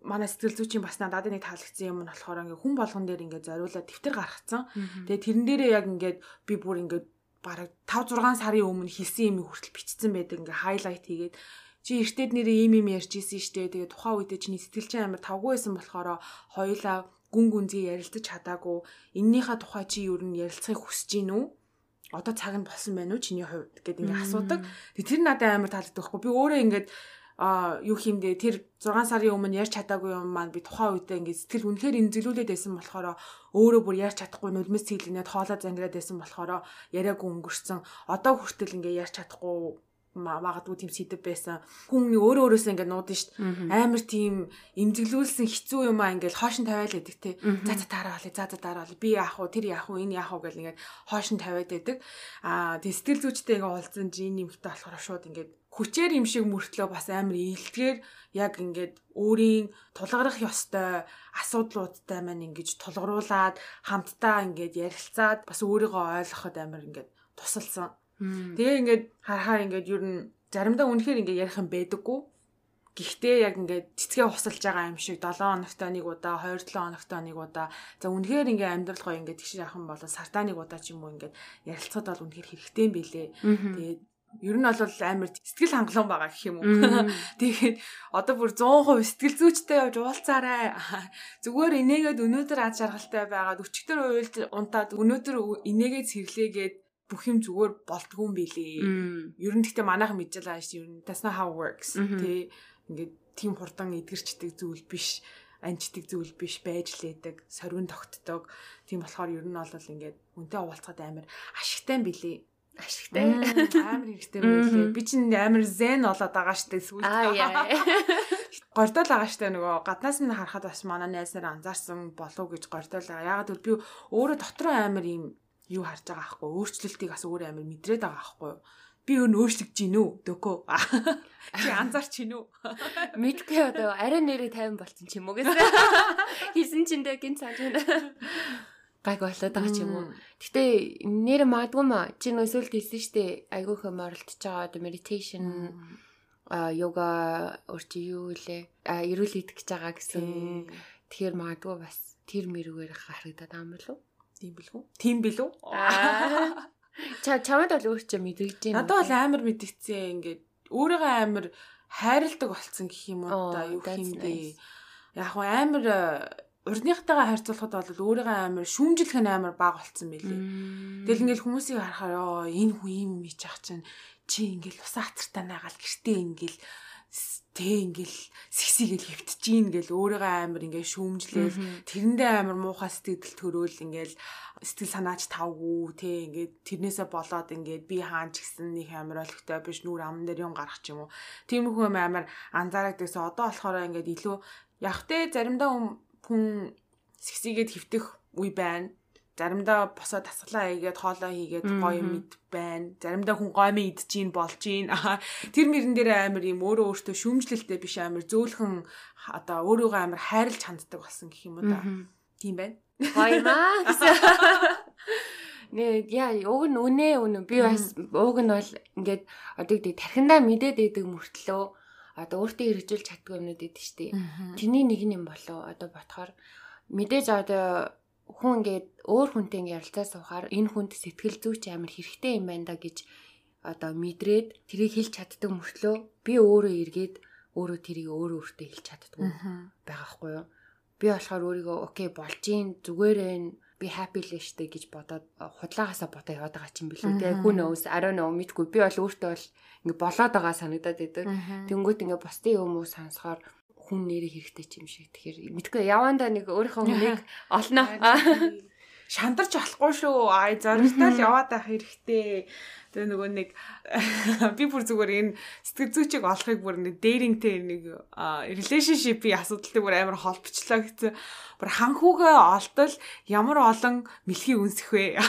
манай сэтгэл зүйчийн бас надад нэг таалагдсан юм нь болохоор ингээ хүн болгон дээр ингээ зориулаад дэвтэр гаргацсан. Тэгээ тэрэн дээрээ яг ингээд би бүр ингээд бараг 5 6 сарын өмнө хийсэн юм хүртэл бичсэн байдаг ингээ хайлайт хийгээд. Чи эртэд нэрээ ийм юм ярьж исэн штэ. Тэгээ тухайн үедээ чиний сэтгэлчин амар тавгүй байсан болохоор хоёулаа гүн гүнзгий ярилцаж чадаагүй. Эннийхээ тухай чи юу н ярилцахыг хүсэж гин үү? Одоо цаг нь болсон байна уу? Чиний хувьд? Гэд ингээ асуудаг. Тэр надад амар таалагддаг байхгүй. Би өөрөө ингээд а юу хиймдээ тэр 6 сарын өмнө ярьж чадаагүй юм маань би тухайн үедээ ингээд сэтгэл үнэхээр имзэлүүлээд байсан болохоор өөрөө бүр ярьж чадахгүй нулимс цэглэнээд хоолоо зангираад байсан болохоор яриаггүй өнгөрцөн одоо хүртэл ингээд ярьж чадахгүй магадгүй тийм сэдв байсан. Хүн өөрөө өөрөөсөө ингээд нуудсан дээ. Амар тийм имзэглүүлсэн хэцүү юм аа ингээд хоошин тавиал байдаг те. За за дараа болъё. За за дараа болъё. Би яах вэ? Тэр яах вэ? Энэ яах вэ гэл ингээд хоошин тавиад байдаг. Аа тийм сэтгэл зүйчтэй ингээд уулзсан жин нэмэгтэй болохоор шууд ингээд хүчээр юм шиг мөртлөө бас амар ийэлтгээр яг ингээд өөрийн тулгарах ёстой асуудлуудтай маань ингэж тулгаруулад хамтдаа ингээд ярилцаад бас өөрийгөө ойлгоход амар ингээд тусалсан. Тэгээ ингээд харахаар ингээд юу н заримдаа үнэхээр ингээд ярих юм байдаггүй. Гэхдээ яг ингээд цэцгээ хусалж байгаа юм шиг 7 хоногт нэг удаа, 2 7 хоногт нэг удаа. За үнэхээр ингээд амьдрал гоё ингээд тэгш яхан болон сартаа нэг удаа ч юм уу ингээд ярилцахад бол үнэхээр хэрэгтэй юм билэ. Тэгээд ер нь бол амар сэтгэл хангалуун байгаа гэх юм уу. Тэгээд одоо бүр 100% сэтгэл зүйчтэй явж уулзаарай. Зүгээр инээгээд өнөөдөр ад шаргалтай байгаад өчигдөр уйлж унтаад өнөөдөр инээгээд цэглээгээд бүх юм зүгээр болдгүй юм билий. Ер нь гэхдээ манайхан байгаа шүү. Ер нь that's not how works. Тэ ингээд тийм хурдан эдгэрчдэг зүйл биш анчдаг зүйл биш байж лээдэг, сорвин тогтдог. Тийм болохоор ер нь бол ингээд үнтэй уулзахад амар ашигтай юм билий. Ашигтай. Амар хэрэгтэй байлээ. Би чинь амар зен болоод байгаа штэ яа. Гордол байгаа штэ нөгөө гаднаас минь харахад бас манай найз нар анзаарсан болов гэж гордол байгаа. Ягаад гэвэл би өөрөө дотроо амар юм юу харж байгаа аахгүй өөрчлөлтийг бас өөр амар мэдрээд байгаа аахгүй би өн өөрчлөгдөж гин үү дөхөө чи анзаарч гин үү мэдгүй одоо арай нэрээ 50 болцсон ч юм уу гэсэн хийсэн чинь дэ гин цааж байна гайг болоод байгаа ч юм уу. Гэтээ нэр магадгүй ма чи нөөсөлд хийсэн штэ айгүй хөм оролдож байгаа одоо meditation а йога урчи юу лээ а эрүүл идэх гэж байгаа гэсэн. Тэгэхээр магадгүй бас тэр мэрүүгээр харагдаад байгаа юм болов Тийм билүү? Тийм билүү? Ча чамд бол өөр ч мэдэгдэж байна. Надад бол амар мэдгдсэн ингээд. Өөрийгөө амар хайрладаг болцсон гэх юм уу да юу хэмдэ. Яг хөө амар урдныхтайгаа харьцуулахад бол өөрийгөө амар шүүмжлэх нь амар баг болцсон байлээ. Тэгэл ингээл хүмүүсийг харахаар ёо энэ хүн юм ийч ах чинь чи ингээл ус хацартаа нагаал гэртээ ингээл тэ ингээл сэгсийгээл хөвтөж ийн гэл өөрийгөө амар ингээл шүүмжлээл. Тэрэндээ амар муухай сэтгэл төрөөл ингээл сэтгэл санаач тавгүй тэ ингээд тэрнээсээ болоод ингээд би хаан ч гэсэн нэг амар олигтой биш нүр ам дээр юм гарах ч юм уу. Тиймэрхүү амар анзаарагдагсаа одоо болохоор ингээд илүү яг тэ заримдаа хүн сэгсийгээд хөвтөх үе байна заримдаа босоо тасглаа хийгээд хоолоо хийгээд гоё мэд байна. Заримдаа хүн гомь идэж ийн болж ийн. Тэр мөрөн дээр амар юм өөрөө өөртөө шүмжлэлтэй биш амар зөөлхөн одоо өөрийгөө амар хайрлж ханддаг болсон гэх юм уу да. Тийм байна. Гоё маа. Нэ яа уг нь үнэ үнэ би бас уг нь бол ингээд одоо гэдэг тархиндаа мэдээд идэг мөртлөө одоо өөртөө хэрэгжүүлж чаддгүй юмнууд идэв штэ. Тэрний нэг юм болоо одоо ботхоор мэдээж одоо хүн ингээд өөр хүнтэй ингээд ярилцаа суухаар энэ хүнд сэтгэл зүйч амар хэрэгтэй юм байна да гэж одоо мэдрээд тэрийг хэлж чаддаг мөртлөө би өөрөө эргээд өөрөө тэрийг өөрөө өөртөө хэлж чаддгүй байгаа хгүй юу. Би болохоор өөрийгөө окей болж гин зүгээрээ би happy л штэ гэж бодоод худлаагаасаа ботоо яваад байгаа чинь билүү те хүн өөс арай нөө мэдгүй би бол өөртөө бол ингээ болоод байгаа санагдаад байдаг. Тэнгүүт ингээ бусдын юм уу сонсохоор хүн нэрээ хэрэгтэй ч юм шиг. Тэгэхээр мэдгүй явандаа нэг өөрийнхөө хүнийг олно. Шандарч болохгүй шүү. Ай зоригтой л яваад байх хэрэгтэй. Тэгээ нөгөө нэг би бүр зүгээр энэ сэтгэл зүйчийг олохыг бүр нэг дээринтэй нэг relationship-ийн асуудалтай бүр амар холбочлоо гэсэн. Бүр ханхуугаа олтол ямар олон мэлхий үнсэх вэ?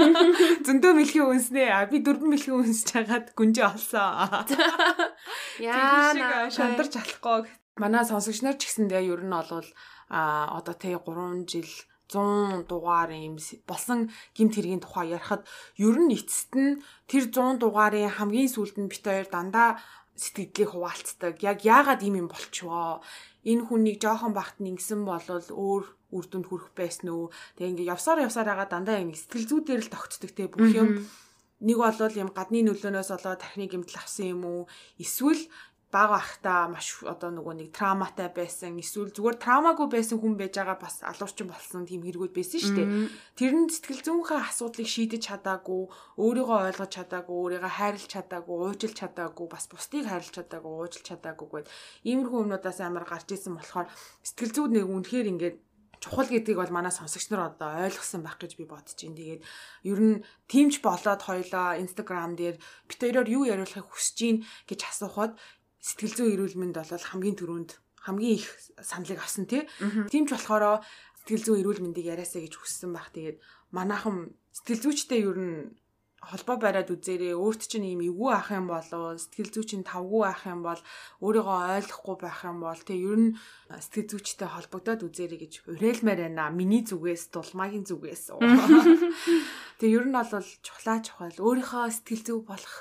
Зөндөө мэлхий үнснэ. Би дөрвөн мэлхий үнсэж хагаад гүнжээ олсон. Яа, шандарч болохгүй манай сонсогч нар ч гэсэндээ ер нь олвол а одоо тэг 3 жил 100 дугаар юм болсон гимт хэргийн тухай ярихад ер нь эцэст нь тэр 100 дугаарын хамгийн сүүлд нь бит хоёр дандаа сэтгэлдлийг хуваалцдаг. Яг яагаад ийм юм болчихвоо? Энэ хүнийг жоохон багт нэгсэн болвол өөр үр дүнд хүрэх байсан уу? Тэг ингээ явсаар явсаар байгаа дандаа ингэ сэтгэл зүйдээр л тогтдог те бүх юм. Нэг болвол юм гадны нөлөөнөөс болоод тархины гэмтэл авсан юм уу? Эсвэл бага ахта маш одоо нөгөө нэг трауматай байсан эсвэл зүгээр траумаагүй байсан хүн байж байгаа бас алуурчин болсон тийм хэрэгүүд байсан шүү дээ. Тэр нь сэтгэл зүйнхээ асуудлыг шийдэж чадаагүй, өөрийгөө ойлгож чадаагүй, өөрийгөө хайрлаж чадаагүй, уужилж чадаагүй, бас бусдыг хайрлаж чадаагүй, уужилж чадаагүй гэд иймэрхүү юмнуудаас амар гарч исэн болохоор сэтгэл зүйд нэг үнэхээр ингээд чухал гэдгийг бол манай сонсогч нар одоо ойлгосон байх гэж би бодож байна. Тэгээд ер нь тимч болоод хоёлаа Instagram дээр бит хоёроор юу яриулахыг хүсэж гин гэж асуухад сэтгэл зүйн эрүүл мэнд бол хамгийн түрүүнд хамгийн их саналыг авсан тий. Тимч болохоор сэтгэл зүйн эрүүл мэндийг яриасаа гэж хүссэн байх. Тэгээд манайхан сэтгэл зүйчтэй ер нь холбоо бариад үзээрэй. Өөрт чинь ийм эвгүй ах юм болоо сэтгэл зүй чинь тавгүй ах юм бол өөрийгөө ойлгохгүй байх юм бол тэг ер нь сэтгэл зүйчтэй холбогдоод үзээрэй гэж уриалмаар байна. Миний зүгээс дулмаагийн зүгээс. Тэг ер нь бол чухлаа чухал өөрийнхөө сэтгэл зүй болох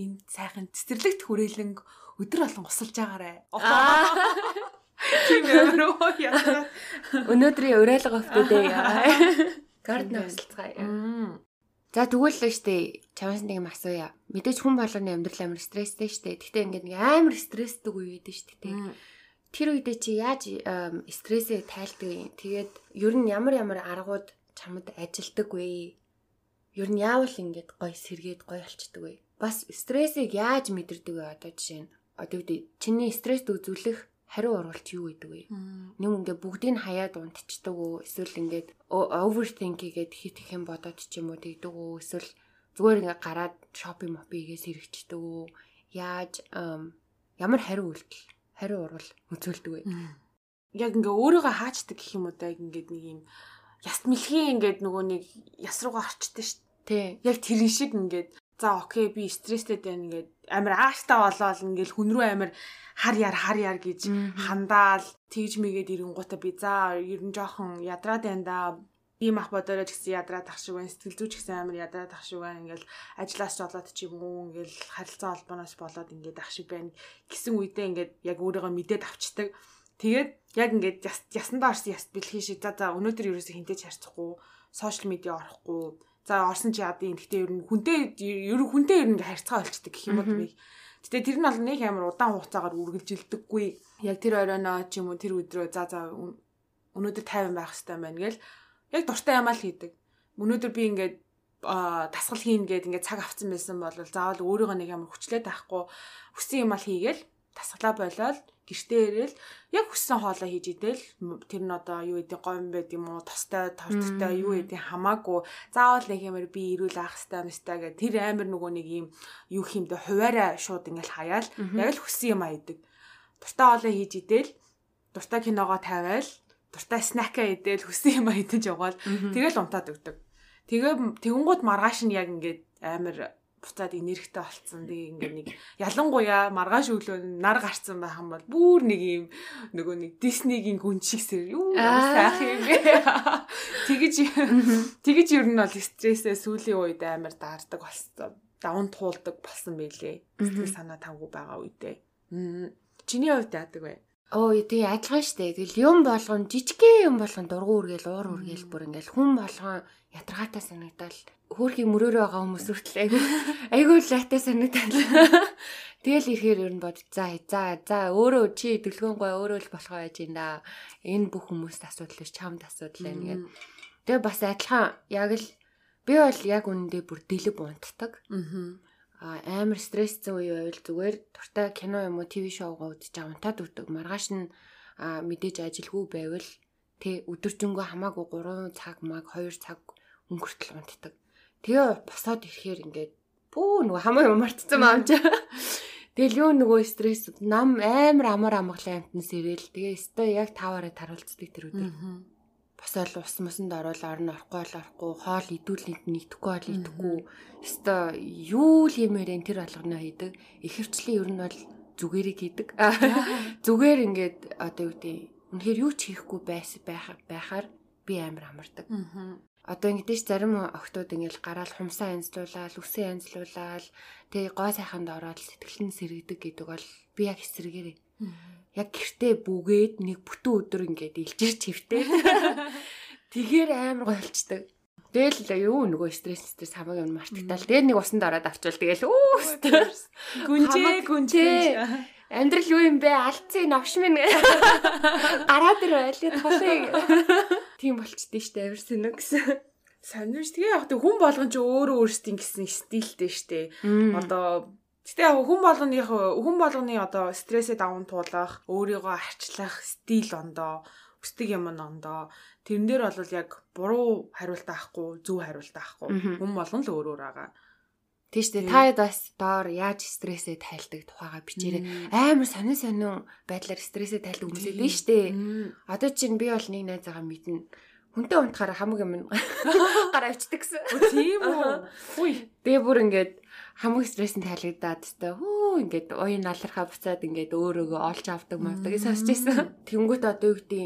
ийм сайхан цэцэрлэгт хүрээлэн өдөр болгон усалж байгаарэ. Тийм ямар яа. Өнөөдрийн уриалга өвтөдөө. Гардны усалцгаая. За тэгвэл л штэ чамаас нэг юм асууя. Мэдээж хүн болгоны амьдрал амар стресстэй штэ. Гэхдээ ингээд нэг амар стресстэй үе үйдэн штэ. Тэр үедээ чи яаж стрессээ тайлдаг юм? Тэгээд ер нь ямар ямар аргууд чамд ажилдаг вэ? Ер нь яавал ингээд гой сэргээд гой болчдөг вэ? Бас стрессийг яаж мэдэрдэг вэ одоо жишээ нь? Одоо үгүй чиний стресст үзүүлэх хариу оруулалт юу гэдэг вэ? Нэг ингээ бүгдийг хаяад унтчихдаг уу? Эсвэл ингээд overthink хийгээд хит их юм бодоод ч юм уу тэгдэг үү? Эсвэл зүгээр ингээ гараад шопинг мопигээс хэрэгждэг үү? Яаж ямар хариу үйлдэл, хариу урвал үзүүлдэг вэ? Яг ингээ өөрийгөө хаачдаг гэх юм уу да ингээд нэг юм яс мэлхийн ингээд нөгөө нэг яс руугаа орчдөг шүү дээ. Тий. Яг тэрэн шиг ингээд за окей би стресстэй байна ингээд амар ааштай болоод ингээл хүн рүү амар хар яар хар яар гэж хандаал тэгж мэгээд ирэнгуутаа би. За ер нь жоохон ядраад байна да. Би мах бодороо ч гэсэн ядраад ах шиг байна. Сэтгэл зүйч гэсэн амар ядраад ах шиг байна. Ингээл ажиллаас ч болоод ч юм уу ингээл харилцаа холбооноос болоод ингээд ах шиг байна гэсэн үедээ ингээд яг өөрийгөө мэдээд авчдаг. Тэгээд яг ингээд ясандаа орсон яс бэлхий шиг. За за өнөөдөр ерөөсө хинтэж харцахгүй сошиал медиа орохгүй за орсон чи яа дий? Гэхдээ ер нь хүнтэй ер нь хүнтэй ер нь харьцаа болчдөг гэх юм уу Гэтэ тэр нь бол нэг амар удаан хугацаагаар үргэлжилдэггүй. Яг тэр оройноо ч юм уу тэр өдрөө за за өнөөдөр тайван байх хэрэгтэй байна гэл. Яг дуртай юм аа л хийдэг. Өнөөдөр би ингээд тасгал хийн гээд ингээд цаг авцсан байсан бол заавал өөрийгөө нэг амар хүчлээд авахгүй хүссэн юм аа хийгээл тасглаа болоод гэртээ ирээл яг хүссэн хоолоо хийж идэл тэр нь одоо юу гэдэг гом байд юм уу тостой торттой юу гэдэг хамаагүй заавал нэг юмэр би ирүүл авах хэвээр мэстэй гэх тэр амар нөгөө нэг юм юу хиймдэ хуваараа шууд ингээл хаяал. Яг л хүссэн юм айдаг дуртай хоолоо хийж идэл дуртай киногоо тавиал дуртай снакаа идэл хүссэн юм айдаж явгаал тэгэл унтаад өгдөг. Тэгээ тэгэнгүүт маргааш нь яг ингээд амар буцаад энергитэй болцсон. Тэгээ ингээ нэг ялангуяа маргааш өглөө нар гарцсан байх юм бол бүр нэг юм нөгөө нэг Диснейгийн гүн шиг сэр юу сайх юм бэ. Тэгэж тэгэж ер нь бол стрессээ сүүлийн үед амар даардаг болсон. Даван туулдаг болсон байлээ. Сэтгэл санаа тавгүй байгаа үедээ. Чиний хувьд яадаг вэ? Оо тий адилхан штэ. Тэгэл юм болгон жижигхэн юм болгон дургу үргээл уур үргээл бүр ингээл хүн болгон ятаргаатай санагдал хөөрхий мөрөөрөө байгаа хүмүүс хүртэл айгүй айгүй лайтай санагдал. Тэгэл ирэхээр ер нь бод за за за өөрөө чи дэлгөөнгөө өөрөө л болох байж юм да. Энэ бүх хүмүүст асуудал биш чамд асуудал байна гэдэг. Тэгээ бас адилхан яг л би бол яг үнэндээ бүр дэлэг унтдаг. Аа амар стресстэй үе байвал зүгээр дуртай кино юм уу ТV шоугаа үзэж унтаад өгдөг. Маргааш нь мэдээж ажилгүй байвал тэ өдөржингөө хамаагүй 3 цаг маг 2 цаг өнгөртөл унтдаг. Тэгээ босоод ирэхээр ингээд бүү нөгөө хамаа юм мартцсан маамч. Тэгэл юу нөгөө стресс нам амар амар амгалан амтнаас ирээл тэгээ өстой яг таваараа таруулцдаг тэр өдөр. Босоод ус мусанд ороод орно орохгүй бол орохгүй хоол идүүлэнд нийтэхгүй бол идэхгүй. Өстой юу л юмэрэн тэр алгана хийдэг. Ихэвчлэн ер нь бол зүгээрийг хийдэг. Зүгээр ингээд одоо юу гэдэг үнэхээр юу ч хийхгүй байсан байхаар би амар амардаг одоо ингэдэж зарим охтууд ингээл гараал хумсаа янзлуулаад, үсээ янзлуулаад тэгээ гой сайханд ороод сэтгэл нь сэргийдэг гэдэг бол би яг эсрэгээрээ. Яг гэртээ бүгээд нэг бүтэн өдөр ингээд илжирч хөвтэй. Тэгээр амар гойлцдаг. Тэгэл юу нөгөө стресс стресс хамаагүй юм мартагтаал. Тэгээ нэг усанд ороод авчвал тэгэл өө стресс. Гүнжээ гүнжээ. Амьдрал юу юм бэ? Алдсан новш минь. Гараад ир байлээ тулыг. Тийм болчихдээ штэ авир сэнэ гэсэн. Сонирш тэгээ яг хүн болгон ч өөрөө өөрсдийн гэсэн стилтэй штэ. Одоо Гэтэ яг хүн болгоных хүн болгоны одоо стрессээ даван туулах, өөрийгөө арчлах стил ондоо хүсдэг юм ондоо тэрэн дээр бол яг буруу хариулт авахгүй зөв хариулт авахгүй хүн болгон л өөр өөр байгаа. Тийш үү та бас доор яаж стрессээ тайлдаг тухайга бичээрэй. Амар сонин сонин байдлаар стрессээ тайлдаг хүмүүс байдаг шүү дээ. Одоо чинь би бол нэг найзаагаа мэднэ. Хүнтэй унтахаараа хамаг юм гараа авчдаг гэсэн. Тийм үү. Хүй. Тэгээ бүр ингээд хамаг стресс нь тайлагдаад тест хөө ингээд уян налархаа буцаад ингээд өөрөөгөө олж авдаг мавдаг сонсч байсан. Тэнгүүт одоо юу гэдэг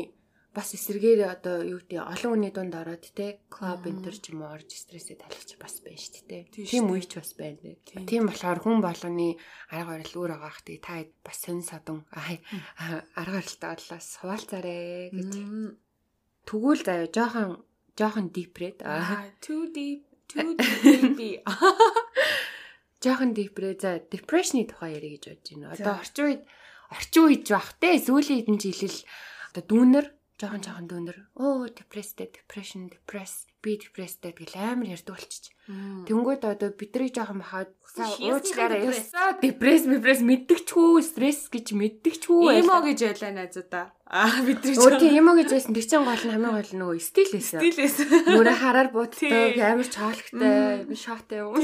бас эсэргээр одоо юу гэдэг олон хүний дунд ороод те клуб энтер ч юм уу орж стрессээ тайлгач бас байна шүү дээ. Тийм үеч бас байна. Тийм болохоор хүн болгоны арга барил өөр байгаа хэ та бас сонь содон арга барилтаа боллоо суулцаарэ гэж. Тэгвэл заяа жоохон жоохон дипред. Too deep, too deep. Жоохон дипред за депрешны тухай ярих гэж бодож байна. Одоо орчин үед орчин үед байх те сүүлийн хэдэн жил л одоо дүүнер жоохон жоохон дүүнер. Оо depressed depression depress би depressed гэл амар ярьдаг болчих. Тэнгүүд одоо бидний жоохон махаад уучлаарай ясаа depress depress мэддэгчгүй стресс гэж мэддэгчгүй эмо гэж байлаа найзуудаа. Аа бидний Өө тийм эмо гэж байсан. Тэр чинь гол нь хамгийн гол нөгөө стил байсан. Стил байсан. Нүрэ хараар буддаг амар чоологтой шаатай юм уу?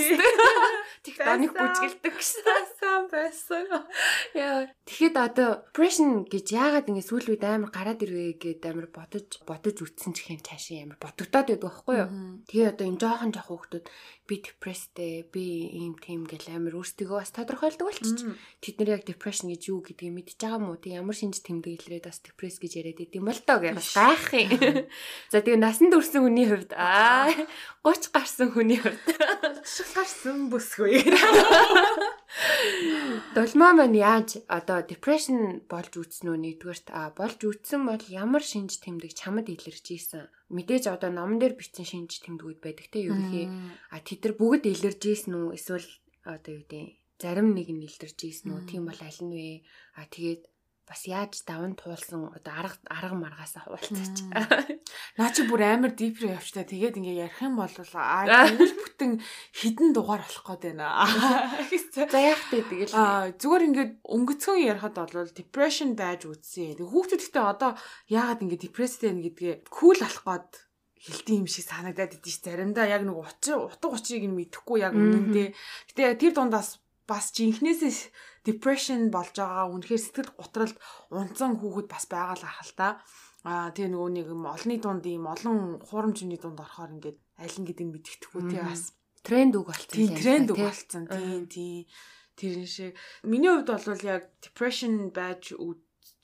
TikTok-ыг бүжгэлдэг гэсэн байсан. Яа. Тэгэхэд одоо depression гэж яагаад ингэ сүүл үед амар гараад ирвэ гэд амар бодож бодож үтсэн ч хэм цаашаа амар бодогдоод байдаг байхгүй юу? Тэгээ одоо энэ жоохон жоох хүүхдүүд би депресстэй би ийм тийм гэл амар өөрсдөө бас тодорхойлдог болчих. Тэд нар яг depression гэж юу гэдгийг мэдчихэж байгаа мó тэг ямар шинж тэмдэг илрээд бас депресс гэж яриад идэм бол тоо гэж бас гайх юм. За тэгээ насанд хүрсэн хүний хувьд. Аа 30 гарсан хүний хувьд. 30 гарсан бүсгүй. Долмоо маань яаж одоо depression болж үтсэн үү нэгдүгээрт а болж үтсэн бол ямар шинж тэмдэг чамд илэрч ийсэн? Мэдээж одоо номон дээр бичсэн шинж тэмдгүүд байдаг те ерөнхий а тэд нар бүгд илэрж ийсэн үү эсвэл одоо юу гэдэг зарим нэг нь илэрж ийсэн үү тийм бол аль нь вэ а тэгээд бас яаж даван туулсан одоо арга арга маргаасаа хуваалцаач. Наа чи бүр амар дипрэ явчтай. Тэгээд ингээ ярих юм бол аа тэгвэл бүтэн хідэн дугаар болох гээд байна. За яах вэ тэгэл. Аа зүгээр ингээд өнгөцгөн ярихад бол depression байж үтсэн. Хүүхдүүд ихтэй одоо яагаад ингээ депресстэй байна гэдгээ кул алах гээд хилтийн юм шиг санагдаад идэв ш заримдаа яг нэг учир утга учирыг нь мэдэхгүй яг үнэндээ. Гэтэ тэр дундаас бас жинхнээсээ depression болж байгаа үнэхээр сэтгэл готролд унтсан хүүхэд бас байгаа л ахал та. Аа тэгээ нөгөө нэг юм олонний дунд ийм олон хуурамчны дунд орохоор ингээд аль нь гэдэг нь мэддэхгүй тий бас тренд үг болцсон. Тийм тренд үг болцсон. Тийм тийм. Тэр шиг миний хувьд бол яг depression байж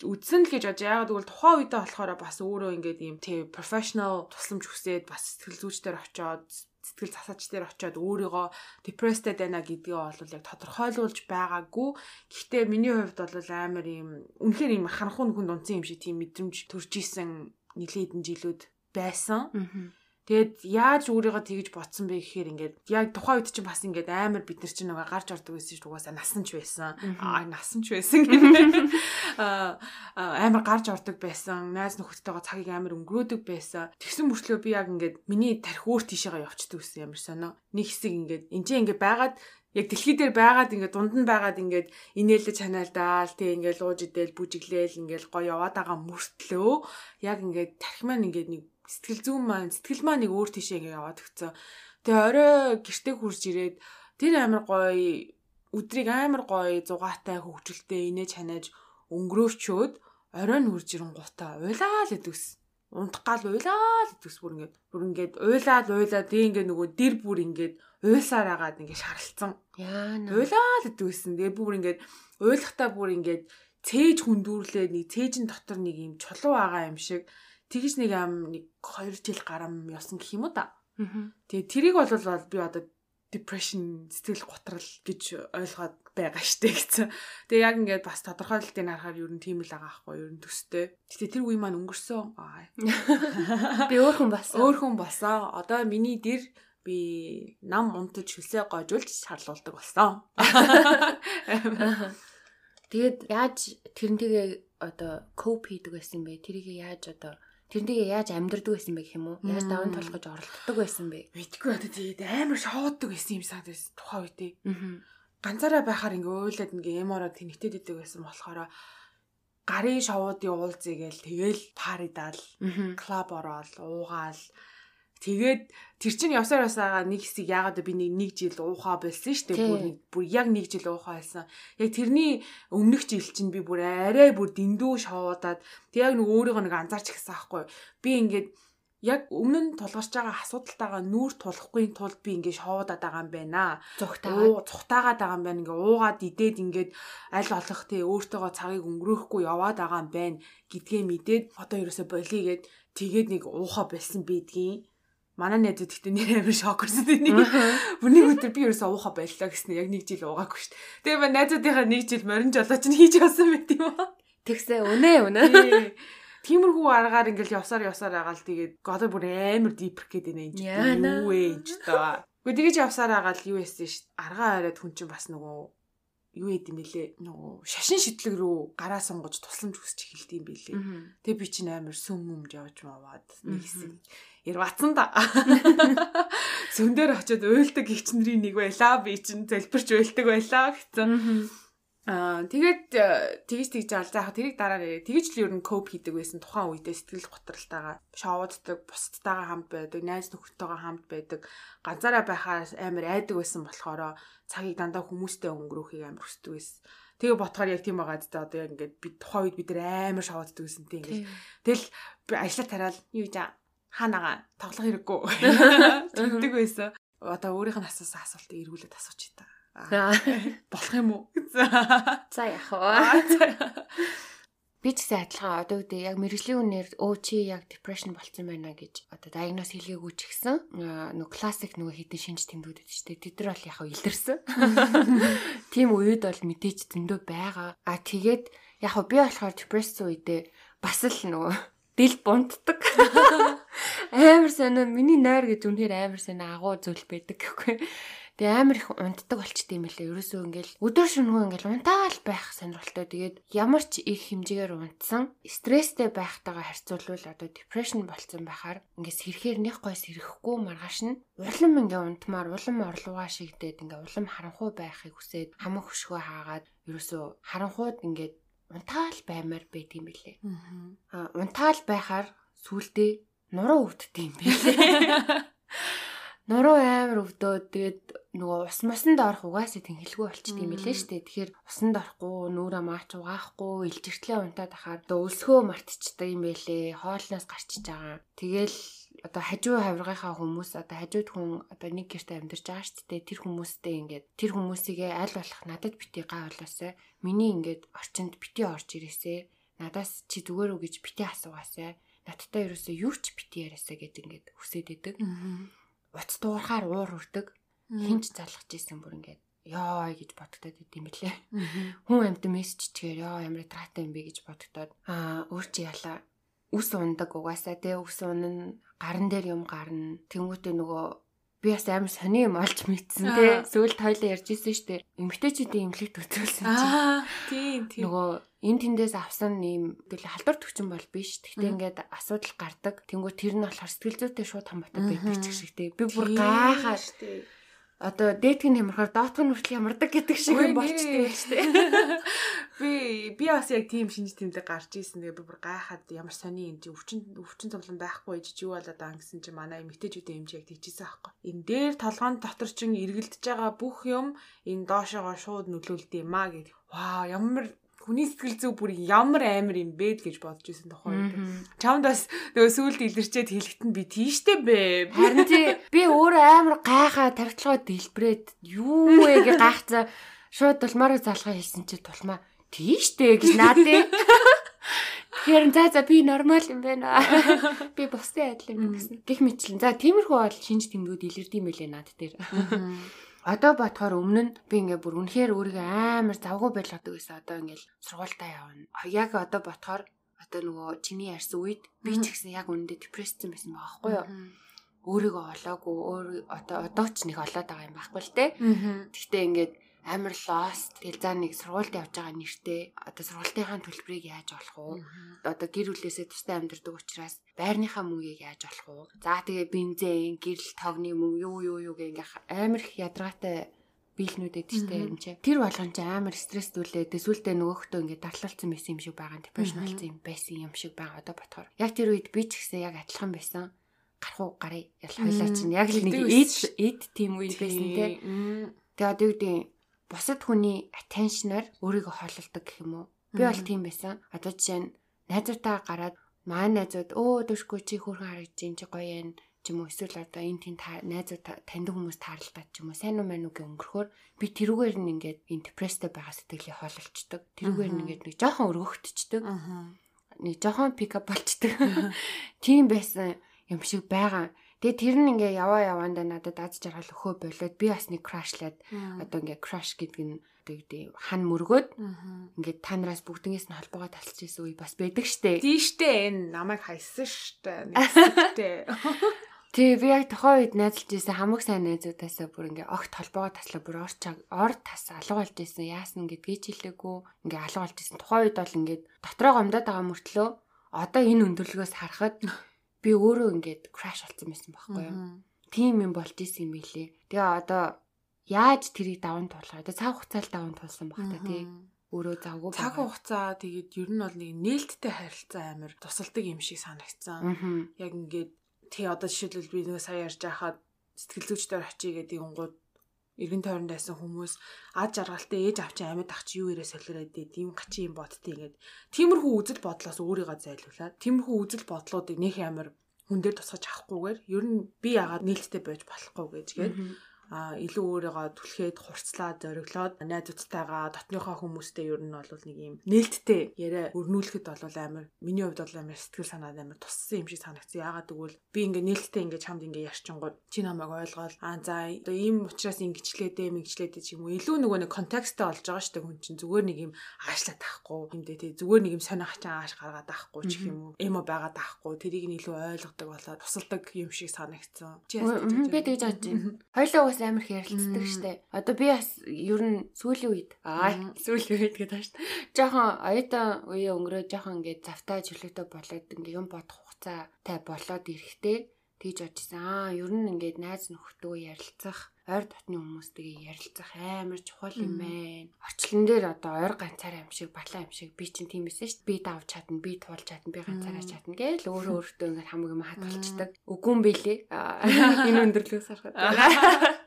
үдсэн л гэж бодож яагаад гэвэл тухайн үедээ болохоор бас өөрөө ингээд ийм тий professional тусламж хүсээд бас сэтгэл зүйчдэр очоод сэтгэл засаач дээр очиод өөрийгөө depressed байна гэдгээ бол яг тодорхойлуулж байгаагүй. Гэхдээ миний хувьд бол амар юм үнэхээр юм харанхуй нүхэнд унтсан юм шиг тийм мэдрэмж төрж исэн нэлээд жилүүд байсан. Аа Тэгээд яаж өөрийгөө тэгж ботсон бэ гэхээр ингээд яг тухайн үед чинь бас ингээд амар бид нар чинь нөгөө гарч ордог байсан шүү угаасаа насан ч байсан. Аа насан ч байсан гэдэг. Аа амар гарч ордог байсан. Найз нөхөдтэйгээ цагийг амар өнгөрөөдөг байсан. Тэгсэн мөрчлөө би яг ингээд миний тарих өөр тийшээгээ явчихдаг гэсэн ямар сонио. Нэг хэсэг ингээд энэ чинь ингээд байгаад яг дэлхий дээр байгаад ингээд дунд нь байгаад ингээд инээлж ханаалдаал тэг ингээд лууж идэл бүжиглээл ингээд гоё яваад байгаа мөртлөө яг ингээд тарих маань ингээд нэг сэтгэл зүйн маань сэтгэл маань нэг өөр тийшээ ингээ яваад өгцөө. Тэгээ орой гэртээ хурж ирээд тэр амар гоё өдрийг амар гоё зугаатай хөвгчлөлтэй инээж ханаж өнгөрөөчөөд орой нь хурж ирэн гутаа уйлаа л идэвс. Унтах гал уйлаа л идэвс бүр ингээд бүр ингээд уйлаад уйлаад тэг ингээд нөгөө дэр бүр ингээд уйлсаар агаад ингээд шаралцсан. Яа нэ. Уйлаа л идэвсэн. Тэгээ бүр ингээд уйлахтаа бүр ингээд цээж хүндүүрлээ нэг цээжин дотор нэг юм чулуу байгаа юм шиг тэгж нэг ам нэг 2 жил гарам явсан гэх юм уу да. Тэгээ тэрийг бол би одоо depression сэтгэл готрал гэж ойлгоод байгаа штэ гэсэн. Тэгээ яг ингээд бас тодорхойлолтыг харахаар ер нь тийм л байгаа байхгүй ер нь төстэй. Гэтэ тэр үе маань өнгөрсөн. Би өөр хүн болсон. Өөр хүн болсон. Одоо миний дэр би нам унтаж хөлсөө гойжуулж шаарлуулдаг болсон. Тэгээд яаж тэрнтэйгээ одоо коп хийдэг байсан бэ? Тэрийг яаж одоо тэрнтэйгээ яаж амьдрдаг байсан бэ гэх юм уу? Яаж даван толгож оролддог байсан бэ? Мэдгүй одоо тэгээд амар шооддаг байсан юм санагдаж тухайн үедээ. Аа. Ганцаараа байхаар ингээ уйлаад ингээ эмороо тэнэгтээд идэг байсан болохоор гарын шоудын уулзъя гээл тэгэл паридаал Мгм. клуб ороод уугаал тэгээд тэр чинь явсаар явсаага нэг хэсэг яагаад би нэг нэг жил уухаа болсон шүү дээ бүр бүр яг нэг жил уухаа байсан яг тэрний өмнөх жил чинь би бүр арай бүр дэндүү шоудаад тэг яг нэг өөрийгөө нэг анзаарч гисэн аахгүй би ингээд яг өмнө нь тулгарч байгаа асуудалтайгаа нүүр тулахгүй тулд би ингээд шоудаад байгаа юм байна. Зүгтаагаад. уу цухтаагаад байгаа юм байна. Ингээ уугаад идээд ингээд аль болох тий өөртөөгөө цагийг өнгөрөөхгүй яваад байгаа юм байна гэдгээ мэдээд одоо ерөөсө болигээд тэгээд нэг ууха болсон бидгийн манай найзууд ихтэй нэр амир шок орсон тий нэг бүр нэг өдөр би ерөөсө ууха боллоо гэснээр яг нэг жил уугаагүй шүү дээ тэгээ ба найзуудынхаа нэг жил морин жолооч нь хийж явсан байт юм аа Тэгсээ үнэ үнэ. Тий. Тиймэрхүү аргаар ингээл явсаар явсаар агаал тэгээд годо бүр амар дипрэх гээд байна энэ ч юу вэ энэ ч таа. Гэхдээ тэгэж явсаар агаал юу яасан ш. Аргаа хараад хүн чинь бас нөгөө юу яд юм бэлээ нөгөө шашин шидлэг рүү гараа сонгож тусламж хүсч эхэлдэг юм бэлээ. Мгм. Тэг би чинь амар сүм юмж явж маваад нэг хэсэг ярвацсан да. Сүн дээр очиод уйлдаг гихчнэрийн нэг байлаа би чинь залбирч уйлдаг байлаа гэсэн. Аа тэгээд э, тэгж тэгж жаал. Заах тэрийг дараа нэрээ тэгж л ер нь коп хийдэг байсан тухайн үедээ сэтгэл готролтойгоо шоуддаг бусдтайгаа хамт байдаг найз нөхөртөйгөө хамт байдаг. Ганцаараа байхаар амар айдаг байсан болохоор цагийг дандаа хүмүүстэй өнгөрөөхийг амар хүсдэг байсан. Тэгээ ботхоор яг тийм байгаа зү одоо яг ингээд би тухайн үед бид нар амар шоуддаг байсан тийм ингээд Тэгэл би ажиллаа тараал юу гэж хаанаага тоглох хэрэггүй тэгдэг байсан. Одоо өөрийнх нь асуусан асуултыг эргүүлээд асууч та. Болох юм уу? За яах вэ? Би ч гэсэн адилхан одоо үедээ яг мэрэгжлийн үнээр өө чи яг depression болцсон байна гэж одоо диагноз хийлгээгүй ч гэсэн нөгөө классик нөгөө хитэн шинж тэмдгүүд байдаг шүү дээ. Тэд нар бол яг илэрсэн. Тийм үед бол мэдээж зөндөө байгаа. А тэгээд яг би болохоор depression үедээ бас л нөгөө дил бунтдаг. Амар сонио миний нойр гэж үнээр амар сонио агуу зүйл байдаг гэхгүй. Тэгээ амар их унтдаг болчтой юм лээ. Ерөөсөө ингээл өдөр шөнөгүй ингээл унтаал байх сонирхолтой. Тэгээд ямар ч их хэмжээгээр унтсан, стресстэй байхтайгаа харьцуулбал одоо depression болцсон байхаар ингээс хэрхээр нэг гой сэрэхгүй маргааш нь улам ингээ унтмаар улам орлуугаа шигдээд ингээ улам харанхуй байхыг хүсээд хамаг хөшгөө хаагаад ерөөсөө харанхууд ингээд унтаал баймаар байт юм билээ. А унтаал байхаар сүулдэ нуруу өвддөг юм билээ. Нуруу амар өвдөөд тэгээд нөгөө ус мосонд орох угаасаа тэнхэлгүй болчт юм билээ шүү дээ. Тэгэхээр усанд орохгүй, нүүрээ maaч угаахгүй, илжиртлээ унтаад ахаар одоо өлсгөө мартчихдаг юм байлээ. Хоолноос гарчиж байгаа. Тэгэл одоо хажуу хавргынхаа хүмүүс одоо хажууд хүн одоо нэг гэрте амьдарч байгаа шүү дээ. Тэр хүмүүстэй ингээд тэр хүмүүсийгээ аль болох надад бити гаа болоосай. Миний ингээд орчинд бити орж ирээсэй. Надаас чи зүгээр үү гэж бити асуугаасай. Надтай ерөөсөө юу ч бити яриасаа гэж ингээд хүсээд идэг. Уц дуурахаар уур хүрдэг хинч залгаж исэн бүр ингээд ёо гэж бодогдоод идэм билээ. Хүн амьд мессеж чигээр ёо ямар дратай юм бэ гэж бодогдоод аа өөр чи яла. Ус ундаг угаасаа те ус унна. Гарн дээр юм гарна. Тэнгуүтээ нөгөө би бас амар сони юм олж мэдсэн Аа. сүүлд хоёлаа ярьж исэн штэ эмгтээчүүдийн имлэг төцөлсөн чи Аа, тийм тийм. нөгөө эн тэндээс авсан ийм тэгэл халдвар төвчин бол биш. Тэгтээ ингээд асуудал гардаг. Тэнгүү тэр нь болохоор сэтгэл зүйтэй шууд хамаатай байдаг ч гэх шиг. Би бүр гайхаад штэ. Одоо дээдгэн ямархаар доотгон хүртэл ямардаг гэдэг шиг юм болчтой юм штэ. Би би бас яг тийм шинж тэмдэг гарч ийсэн. Тэгээ би бүр гайхаад ямар сони юм чи өвчин өвчин тоглон байхгүй чи юу болоод байгаа гэсэн чи манай эмэгтэйчүүдийн эмч яг тийчихсэн аахгүй. Энэ дээр толгойн дотор чин эргэлдэж байгаа бүх юм энэ доошоогоо шууд нөлөөлд юм аа гэд. Вау, ямар хүний сэтгэл зүй бүр ямар амар юм бэ гэж бодож исэн тухай. Чамд бас нөгөө сүулт илэрчээд хэлэхэд нь би тийштэй бэ. Харин тий би өөрөө амар гайхаа тархитлогоо дэлбрээд юу вэ гэж гайхацаа шууд тулмаараа залгаа хэлсэн чи тулмаа тийштэй гэж наадээ. Тэгэхээр за за би нормал юм байна. Би бусдын адил юм гэсэн. Гэх мэтлэн. За тиймэрхүү бол шинж тэмдгүүд илэрдэг юм байлээ над дээр. Одоо бодохоор өмнө нь би ингээ бүр үнэхээр өөрийгөө амар завгүй байлгадаг байсан. Одоо ингээл сургуультаа явна. Яг одоо бодохоор одоо нөгөө чиний ярьсан үед би ч гэсэн яг үнэндээ депресссэн байсан байгаа байхгүй юу? Өөрийгөө олоогүй өөр одоо одоо ч нэг олоод байгаа юм байхгүй л те. Гэхдээ ингээд амар lost. Тэгэл заа нэг сургуульд явж байгаа нэртэй одоо сургуулийнхаа төлбөрийг яаж олох вэ? Одоо гэр бүлээсээ тустай амьдардаг учраас байрныхаа мөнгийг яаж олох вэ? За тэгээ бензин, гэрэл тогны мөнгө юу юу юу гэх ингээ амар их ядаргаатай биелнүүдэд штэ юм чи. Тэр болгон чи амар стресстүүлээд эсвэл нөгөөхдөө ингээд дарлалцсан байсан юм шиг байгаа, депрешн болсон юм байсан юм шиг байгаа одоо ботхоор. Яг тэр үед би ч гэсэн яг адилхан байсан. Гарах уу гарыг ял хойлоо чинь яг л нэг эд эд тийм үе байсан те. Тэгээ одоо юу гэдэг бусад хүний attention-аар өөрийгөө хоололдог гэх юм уу? Би бол тийм байсан. Одоо жишээ нь найзуудаа гараад маа найзууд өө дөшгүй чи хөрхөн харагдаж чи гоё юм ч юм уу эсвэл одоо энэ тийм найзууд таньдаг хүмүүс таарлтаад ч юм уу сайн уу мань гэ өнгөрөхөөр би тэрүүгээр нь ингээд энэ депресстэй байгаа сэтгэлийг хоололцдог. Тэрүүгээр нь ингээд нэг жоохон өргөгдчихдөг. Нэг жоохон пикап болчдөг. Тийм байсан юм шиг байгаа. Тэгээ тэр нь ингээ яваа яваандаа надад аз жаргал өхөө болоод би бас нэг крашлаад одоо ингээ краш гэдэг нь юу хан мөргөөд ингээд та нараас бүгднээс нь холбоогоо тасалж исэн үе бас байдаг штэ. Тийм штэ энэ намайг хайсан штэ. Нэгстэй. Тэгээ би яг тухайн үед найзалж исэн хамаг сайн найзуудаасаа бүр ингээ огт холбоогоо таслаа бүр ор ор тас алга болж исэн яасан гэдгийг хэлээгүй ингээ алга болж исэн тухайн үед бол ингээд дотроо гомдоод байгаа мөртлөө одоо энэ өндөрлөгөөс харахад би өөрөө ингээд краш болсон байсан байхгүй юу. Тийм юм болж исэн юм билээ. Тэгээ одоо яаж тэрийг даван туулах. Одоо цаг хугацаанд даван туулсан баг та тий өөрөө завгүй цаг хугацаа тэгээд ер нь бол нэг нээлттэй харилцаа амир тусалдаг юм шиг санагдсан. Яг ингээд тий одоо жишээлбэл би нэг сая ярьж байхад сэтгэл зүйчдэр очие гэдэг юмгууд эргэн тойронд байсан хүмүүс ад жаргалтай ээж авчин амьд ах чи юу ирээ солиороод ийм гачи юм бодтыг ингээд. Тиймэрхүү үзэл бодлоос өөрийгөө зайлуулаад тиймэрхүү үзэл бодлоодыг нөх амар хүн дээр тусгаж авахгүйгээр ер нь би яагаад нээлттэй байж болохгүй гэж гээд илүү өөрийгөө түлхээд хурцлаад зориглоод найзуудтайгаа дотныхоо хүмүүстэй ер нь бол нэг юм нээлттэй яриа өрнүүлэхэд бол амар миний хувьд бол амар сэтгэл санаад амар туссан юм шиг санагдсан. Яагаад гэвэл би ингээ нээлттэй ингээ чамд ингээ ярьчингууд чи намайг ойлгоод аа за одоо ийм учраас ингэчлээдээ мэгчлээдээ ч юм уу. Илүү нөгөө нэг контексттэй болж байгаа дээ хүн чинь. Зүгээр нэг юм аашлаад тахгүй юмдээ тий. Зүгээр нэг юм сонирхч ааш гаргаад тахгүй ч юм уу. Эмо байгаад тахгүй тэрийг нь илүү ойлгодог болоод тусалдаг юм шиг санагдсан. Би тэгж бодож байна. Хоёлоо бас амар их ярилцдаг штэ. Одоо би бас ер нь сүүлийн үед аа сүүлийн үед гэдэг тааш. Жохон оюутан үеэ өнгөрөө жохон ингээд завтаа чөлөөтэй болоод ингээд юм бодох хугацаатай болоод ирэхтэй тэгж бодчихсан. Аа ер нь ингээд найз нөхдөдөө ярилцах ойр дотны хүмүүстэйгээ ярилцах амар чухал юм байна. Орчлон дээр одоо ойр ганцаараа юм шиг, балаа юм шиг би чинь тийм байсан шүү. Би давж чадна, би туулж чадна, би ганцаараа чадна гээл өөрөө өөртөө ингээд хамаг юм хадгалцдаг. Үгүй юм бэлээ. Энэ өндөрлөөс харахад.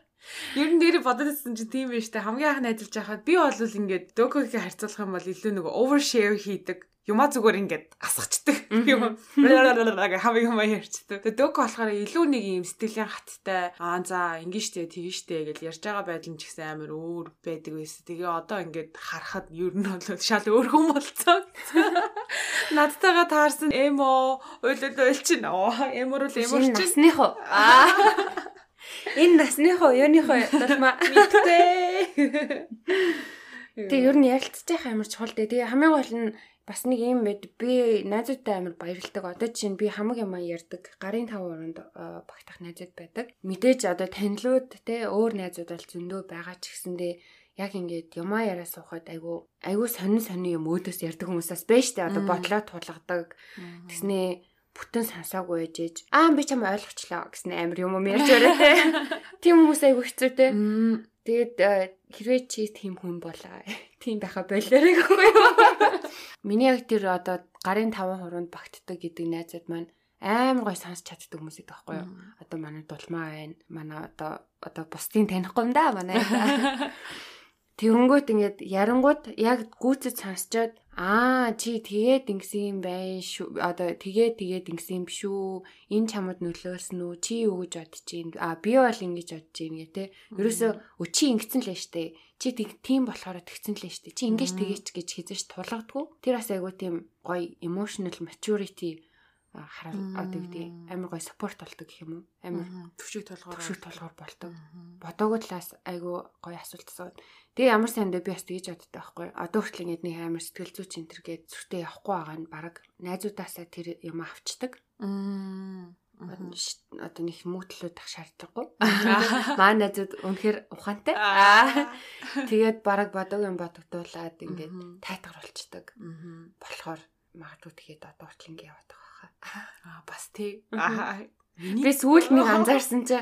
Ер нь нэрээ бодоод байсан чинь тийм байж та хамгийн анх найзалж байхад би бол ингээд докогийн харьцуулах юм бол илүү нэг overshare хийдэг юма зүгээр ингээд асгачдаг юм хавыг юм ярьчдаг. Тэгээ дөг болохоор илүү нэг юм сэтгэлийн хаттай аа за ингэ штэ тэгэн штэ гэж ярьж байгаа байдал нь ч гэсэн амар өөр байдаг байсан. Тэгээ одоо ингээд харахад ер нь бол шал өөр хүн болцоо. Надтайгаа таарсан эмо ойлол ойлчин оо эмор л эмор чинь насныхоо. Аа Энэ насныхоо юуныхоо дулмаа мэдтэй. Тэгээ ер нь ярилцж байх амар чухал дээ. Тэгээ хамгийн гол нь бас нэг юм байд би найзуудтай амар баярлдаг. Одоо чинь би хамаг юм ярьдаг. Гарын тав уранд багтах найзууд байдаг. Мэдээж одоо танилуд те өөр найзууд бол зөндөө байгаа ч гэсэндээ яг ингээд юмаа яриа суухад айгу айгу сонин сонин юм өөдөөс ярьдаг хүмүүсээс байж тээ одоо бодлоо тулгадаг. Тэснээ бүтэн сансаагүй ээжээж аа би чам ойлгочлаа гэсэн амар юм юм ярьж байгаа те. Тийм хүмүүс айгүй хэцүү те. Тэгээд э, хэрвээ чи тийм хүн болоо. Тийм байха болоорой гэхгүй юу. Миний яг тэр одоо гарын 5 хуруунд багтдаг гэдэг найзууд маань амар гой сонсч чаддаг хүмүүс байдаг байхгүй юу. Одоо манай дулмаа байна. Манай одоо одоо бусдын танихгүй юм да манай. Тэгэнгүүт ингээд ярангууд яг гүйцэд сонсчоод Аа чи тэгээд ингэсэн юм байна шүү. Одоо тэгээд тэгээд ингэсэн юм шүү. Энэ чамд нөлөөлсөн үү? Чи юу гэж бодож чинь? Аа би бол ингэж бодож чинь гэ тэ. Ерөөсө өчи ингэсэн л штэ. Чи тийм болохоор тэгсэн л штэ. Чи ингэж тэгээч гэж хизэж тулгадгүй. Тэр бас айгу тийм гоё emotional maturity хараа одоо гэдэг амар гой спорт болдог гэх юм уу? Амар төвшиг толгоор төвшиг толгоор болдог. Бодоогоо талаас айгу гой асуулт асууд тэгээ ямар сандаа би бас тэгж боддог байхгүй. Одоо хүртэл ингэ нэг амар сэтгэл зүйч энэ төр гээд зүртээ явахгүй байгаа нь баг найзуудаасаа тэр юм авчдаг. Одоо нэг мөтлөөд ах шаардлагагүй. Маа найзууд үнэхээр ухаантай. Тэгээд бараг бодог юм бодогдуулаад ингээд тайтгар болчдөг. Болохоор магадгүй тэгээд одоо хүртэл ингэ яваад байгаа. Аа бас тий. Аа би сүүлд нэг анзаарсан чи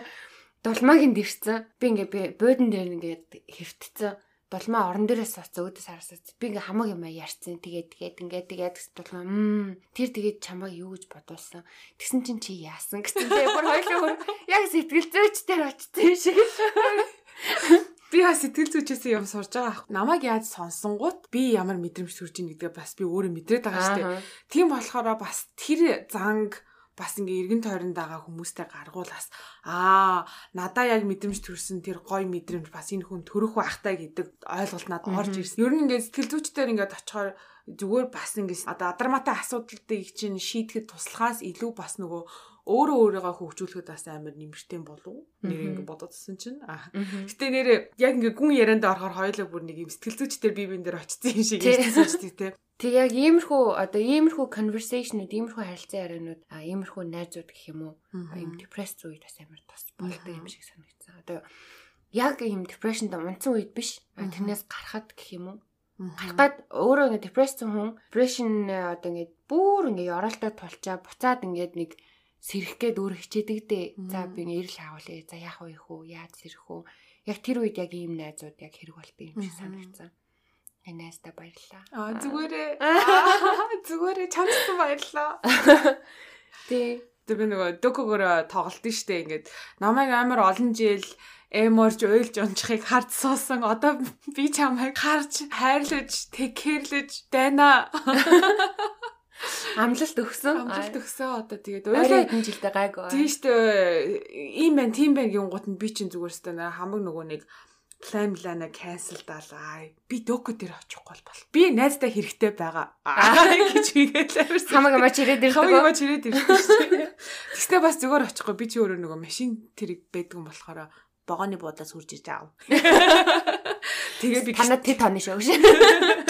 дулмаагийн дэрсэн. Би ингээ буудан дээр ингээд хэвтцэн дулмаа орон дээрээс сууц өөдөөс харсаа би ингээ хамаг юм ярьцсан тэгээд тэгээд ингээд тэгээд дулмаа мм тэр тэгээд чамайг юу гэж бодуулсан? Тэгсэн чинь чи яасан гэсэн бүр хоёлоо яг сэтгэл зүйчдэр очсон юм шиг би ha сэтгэл зүйчээс юм сурж байгаа. Намайг яаж сонсонгууд би ямар мэдрэмж төрж ийн гэдгээ бас би өөрөө мэдрээд байгаа шүү дээ. Тийм болохоор бас тэр занг бас ингээ эргэн тойронд байгаа хүмүүстэй гаргуулаас аа надаа яг мэдрэмж төрсөн тэр гой мэдрэмж бас энэ хүн төрөх байхтай гэдэг ойлголт надад орж ирсэн. Ер нь ингээ сэтгэл зүйчдэр ингээд очихоор зүгээр бас ингээ одоо адармаатай асуудлыг чинь шийдэхэд туслахаас илүү бас нөгөө өөрөө өөрийгөө хөгжүүлэхэд бас амар нэмэртэй болов нэр ингэ бодоодсэн чинь. Гэтээ нэр яг ингээ гүн ярианд орохоор хоёулаа бүр нэг юм сэтгэл зүйчтэй би бин дээр очсон юм шиг ярьсан шүү дээ Тэг яг иймэрхүү одоо иймэрхүү conversationуд, иймэрхүү харилцан яриануд, а иймэрхүү найзууд гэх юм уу, ийм депресс үед бас амар тус болдог юм шиг санагдсан. Одоо яг ийм depressionд унтсан үед биш. Тэрнээс гарахад гэх юм уу? Гарахад өөрөө ингэ депресссэн хүн, depression одоо ингэ бүр ингэ оролтой тулчаа буцаад ингэ нэг сэрэх гээд өөр хичээдэг дээ. За би эрэл хаавлаа. За яах вэ хөө? Яаж сэрэх үү? Яг тэр үед яг ийм найзууд яг хэрэг болт юм шиг санагдсан. Танайста баярлаа. Аа зүгээрээ. Зүгээрээ чамдсан баярлаа. Тий. Тэр би нөгөө докогоор тоглолт нь штэ ингээд намайг амар олон жил эморж уйлж унчихыг хард суусан. Одоо би чамайг харж, хайрлаж, тэкэрлэж дайна. Амлалт өгсөн. Амлалт өгсөн. Одоо тэгээд уйлаа хэдэн жилдээ гайгүй. Тийм штэ. Ийм байна, тийм байна гингууд нь би чинь зүгээр штэ хамаг нөгөө нэг план плана cancel даалаа. Би доку дээр очихгүй бол би найздаа хэрэгтэй байгаа. Аа гэж хийгээл авирсан. Хамаг амаач ирээд ирдэг. Хамаг амаач ирээд ирдэг шүү. Тэгснэ бас зүгээр очихгүй. Би чи өөрөө нөгөө машин тэрийг байдаг юм болохоор богооны буудлаас хурж иж аав. Тэгээ би танад тэт тооны шүү.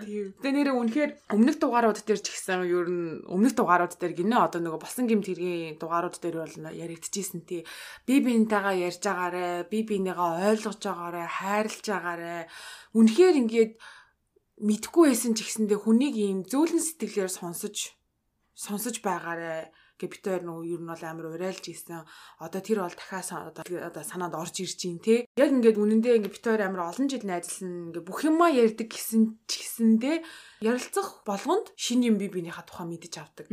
Тэгээ нэрээ үнэхээр өмнөх дугаарууд дээр ч гэсэн ер нь өмнөх дугаарууд дээр гинэ одоо нөгөө болсон гимт хэргийн дугаарууд дээр бол яригдчихсэн тий. Би биентэйгээ ярьж байгаарэ, би биенийгээ ойлгож байгаарэ, хайрлаж байгаарэ. Үнэхээр ингээд мэдхгүй байсан ч гэсэндээ хүнийг ийм зөөлөн сэтгэлээр сонсож сонсож байгаарэ гэ бит хоёр нөгөө ер нь бол амар урайлж ийсэн. Одоо тэр бол дахиад одоо санаанд орж ирж байна те. Яг ингээд үнэндээ ингээд бит хоёр амар олон жил найзлсан ингээд бүх юмаа ярьдаг гэсэн ч гэсэндээ ярилцах болгонд шин юм би бинийхээ тухай мэдэж авдаг.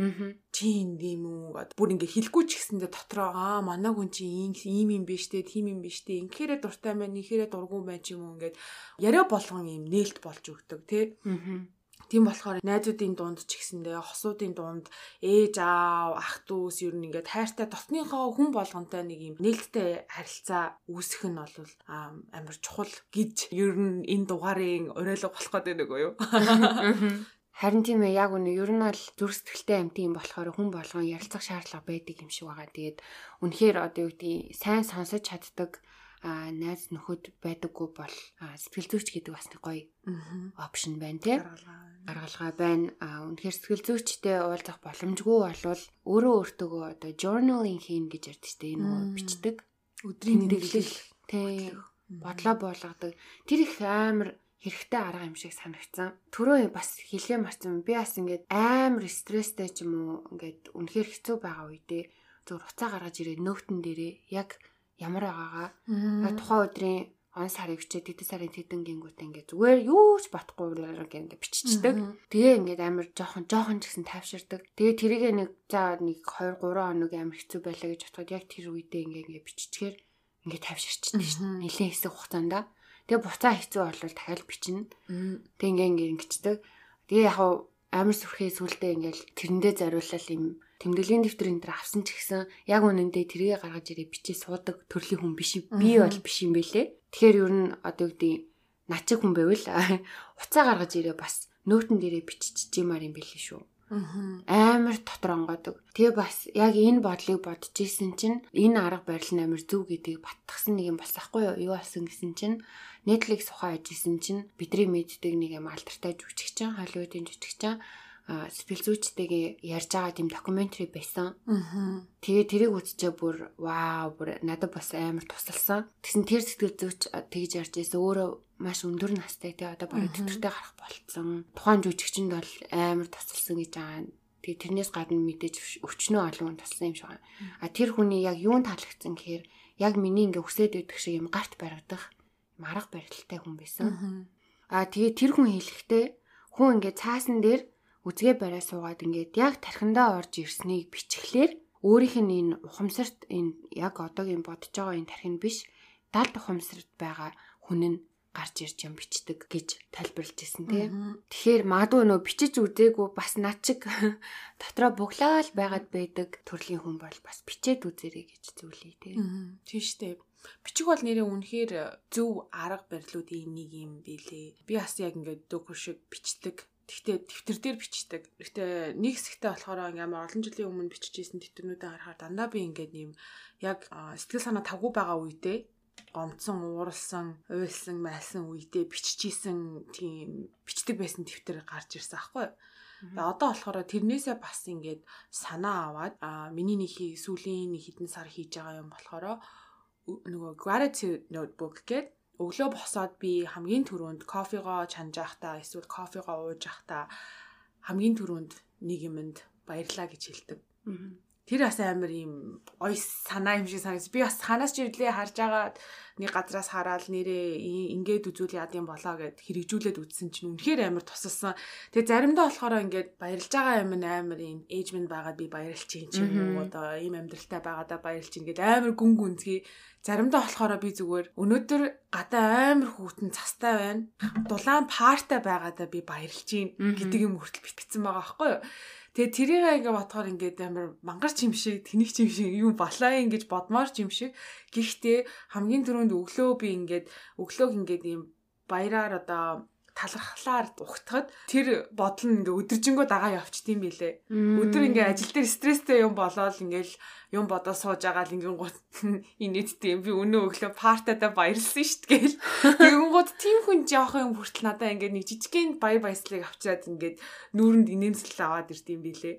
Чи юм үү? Бүр ингээд хэлэхгүй ч гэсэндээ дотроо аа манай хүн чи ийм юм биш те, тийм юм биш те. Инхээрээ дуртай байна, инхээрээ дургүй байна ч юм уу ингээд яриа болгон юм нээлт болж өгдөг те. Аа Тийм болохоор найзуудын дунд ч гэсэндээ хосуудын дунд ээж аав ах дүүс ер нь ингээд хайртай дотныхоо хүн болгонтой нэг юм нээлттэй харилцаа үүсэх нь бол амар чухал гэж ер нь энэ дугаарын уриалга болох гэдэг нэг үү? Харин тийм ээ яг үнэ ер нь бол зүрх сэтгэлтэй амт юм болохоор хүн болгон ярилцах шаардлага байдаг юм шиг байгаа. Тэгээд үнэхээр одоо юу гэдэг сайн сонсож чаддаг а найз нөхөд байдаггүй бол сэтгэл зүйч гэдэг бас нэг гоё опшн байна тий? Гаргалгаа байна. А үнэхээр сэтгэл зүйчтэй уулзах боломжгүй болвол өөрөө өөртөө одоо journaling хийн гэж ярьдаг шүү дээ нөгөө бичдэг. Өдрийн тэмдэглэл тий. Бодлоо болгодог тэр их амар хэрэгтэй арга юм шиг санагцсан. Төрөө бас хэлгээ марцсан. Би бас ингээд амар стресстэй ч юм уу ингээд үнэхээр хэцүү байгаа үедээ зөв уцаа гаргаж ирээд нөтөн дээрээ яг ямар байгаагаа тухайн өдрийн он сарын бичээ тэд сарын тэдэн гингүүт ингээ зүгээр юу ч батхгүй ингээ биччихдэг. Тэгээ ингээд амар жоохон жоохон ч гэсэн тайвширдаг. Тэгээ тэрийг нэг за нэг 2 3 хоног амар хэцүү байлаа гэж бодоход яг тэр үедээ ингээ ингээ биччихээр ингээ тайвширчдаг шин. Нилийн хэсэг хугацаанд. Тэгээ буцаа хэцүү болвол дахиад бичнэ. Тэг ингээ ингээ ингэчдэг. Тэгээ яг амар сүрхээ сүулдэ ингээл тэрэндээ зориулал юм тэмдэглэлийн дэвтэр энэ төр авсан ч гэсэн яг үнэндээ тэргээ гаргаж ирээ бичиж суудаг төрлийн хүн биш би бол биш юм бэлээ. Тэгэхээр ер нь одоо үгдий начиг хүн байвал уцаа гаргаж ирээ бас нөтөн дээрээ бичиж чимаар юм бэлээ шүү. Амар дотор онгодог. Тэгээ бас яг энэ бодлыг бодож исэн чинь энэ арга барил нь амар зөв гэдгийг баттгсан нэг юм бас ахгүй юу болсон гэсэн чинь Netflix ухаа ажижсэн чинь бидний мэддэг нэг юм алдартай жүжигчин Холливуудын жүжигчин сэтгэл зүйчтэйгээ ярьж байгаа тийм докюментари байсан. Тэгээ тэрийг үзчихээ бүр вау бүр надад бас амар тусалсан. Тэгсэн тэр сэтгэл зүйч тэгж ярьж байсан. Өөрөө маш өндөр настай тий одоо бараг тэтэртэй гарах болцсон. Тухайн жүжигчэнд бол амар тусалсан гэж байгаа. Тэгээ тэрнээс гадна мэдээж өчнөө олон хүн туссан юм шиг байна. А тэр хүний яг юун таалагдсан гэхээр яг миний ингээ хүсээд байдаг шиг юм гарт баригдах марга барилттай хүн байсан. А тэгээ тэр хүн хэлэхдээ хүн ингээ цаасан дээр үзгээ бариа суугаад ингээд яг тархиндаа орж ирснийг бичглээр өөрийнх нь энэ ухамсарт энэ яг одоогийн бодож байгаа энэ тархинд биш далд ухамсарт байгаа хүн нь гарч ирж юм бичдэг гэж тайлбарлаж ирсэн тий. Тэгэхээр магадгүй нөө бичиж үзээгүй бас над чиг дотроо буглаал байгаад байдаг төрлийн хүн бол бас бичээд үзээрэй гэж зүйлээ тий. Тийм штэ. Бичих бол нэрээ үнэхээр зөв арга барилуудын нэг юм билээ. Би бас яг ингээд дөгөр шиг бичдэг. Гэхдээ дэвтэр дээр бичдэг. Гэхдээ нэг хэсэгтээ болохоор ингээм олон жилийн өмнө биччихсэн дэвтэрнүүдээ харахаар дандаа би ингээд юм яг сэтгэл санаа тавгүй байгаа үедээ гомцсон, ууралсан, уйлсан, майлсан үедээ биччихсэн тийм бичдэг байсан дэвтэр гарч ирсэн аахгүй юу? Тэгээ одоо болохоор тэрнээсээ бас ингээд санаа аваад а миний нэг сүүлийн нэг хэдэн сар хийж байгаа юм болохоор нөгөө gratitude notebook гэдэг өглөө босоод би хамгийн түрүүнд кофегоо чанж байхдаа эсвэл кофегоо ууж байхдаа хамгийн түрүүнд нэг юмд баярлаа гэж хэлдэг. Тэр бас амар юм ой санаа юм шиг санагс. Би бас ханаас ч ирлээ харж байгаа нэг газраас хараад нэрээ ингээд үзүүл яад юм болоо гэд хэрэгжүүлээд үзсэн чинь үнэхээр амар тусалсан. Тэгээ заримдаа болохоор ингээд баярлж байгаа юм амар юм эйжмент байгаад би баярлж чинь ч юм уу одоо ийм амьдралтай байгаадаа баярлж чинь гэд амар гүн гүнзгий. Заримдаа болохоор би зүгээр өнөөдөр гадаа амар хүүтэн цастай байна. Дулаан партай байгаадаа би баярлж чинь гэдэг юм хүртэл битгцэн байгаа байхгүй юу? Тэгээ тэрийг ингээ бодохоор ингээд амар мангарч юм шиг, тэнэг юм шиг юу балаа ингэж бодмоор юм шиг. Гэхдээ хамгийн түрүүнд өглөө би ингээд өглөөг ингээд ийм баяраар одоо талархлаар ухтахад тэр бодол нь ингээ өдөржингөө дагаа явчдсан билээ. Өдөр ингээ ажил дээр стресстэй юм болоод ингээл юм бодоо сууж байгаа л ингэн гут инээдтэй юм би өнөө өглөө партадаа баярлсан штт гээл. Тэгэн гут тийм хүн жоох юм хүртэл надаа ингээд нэг жижигхэн баяр баясгалыг авчиад ингээд нүүрэнд инээмсэл аваад ирд юм билээ.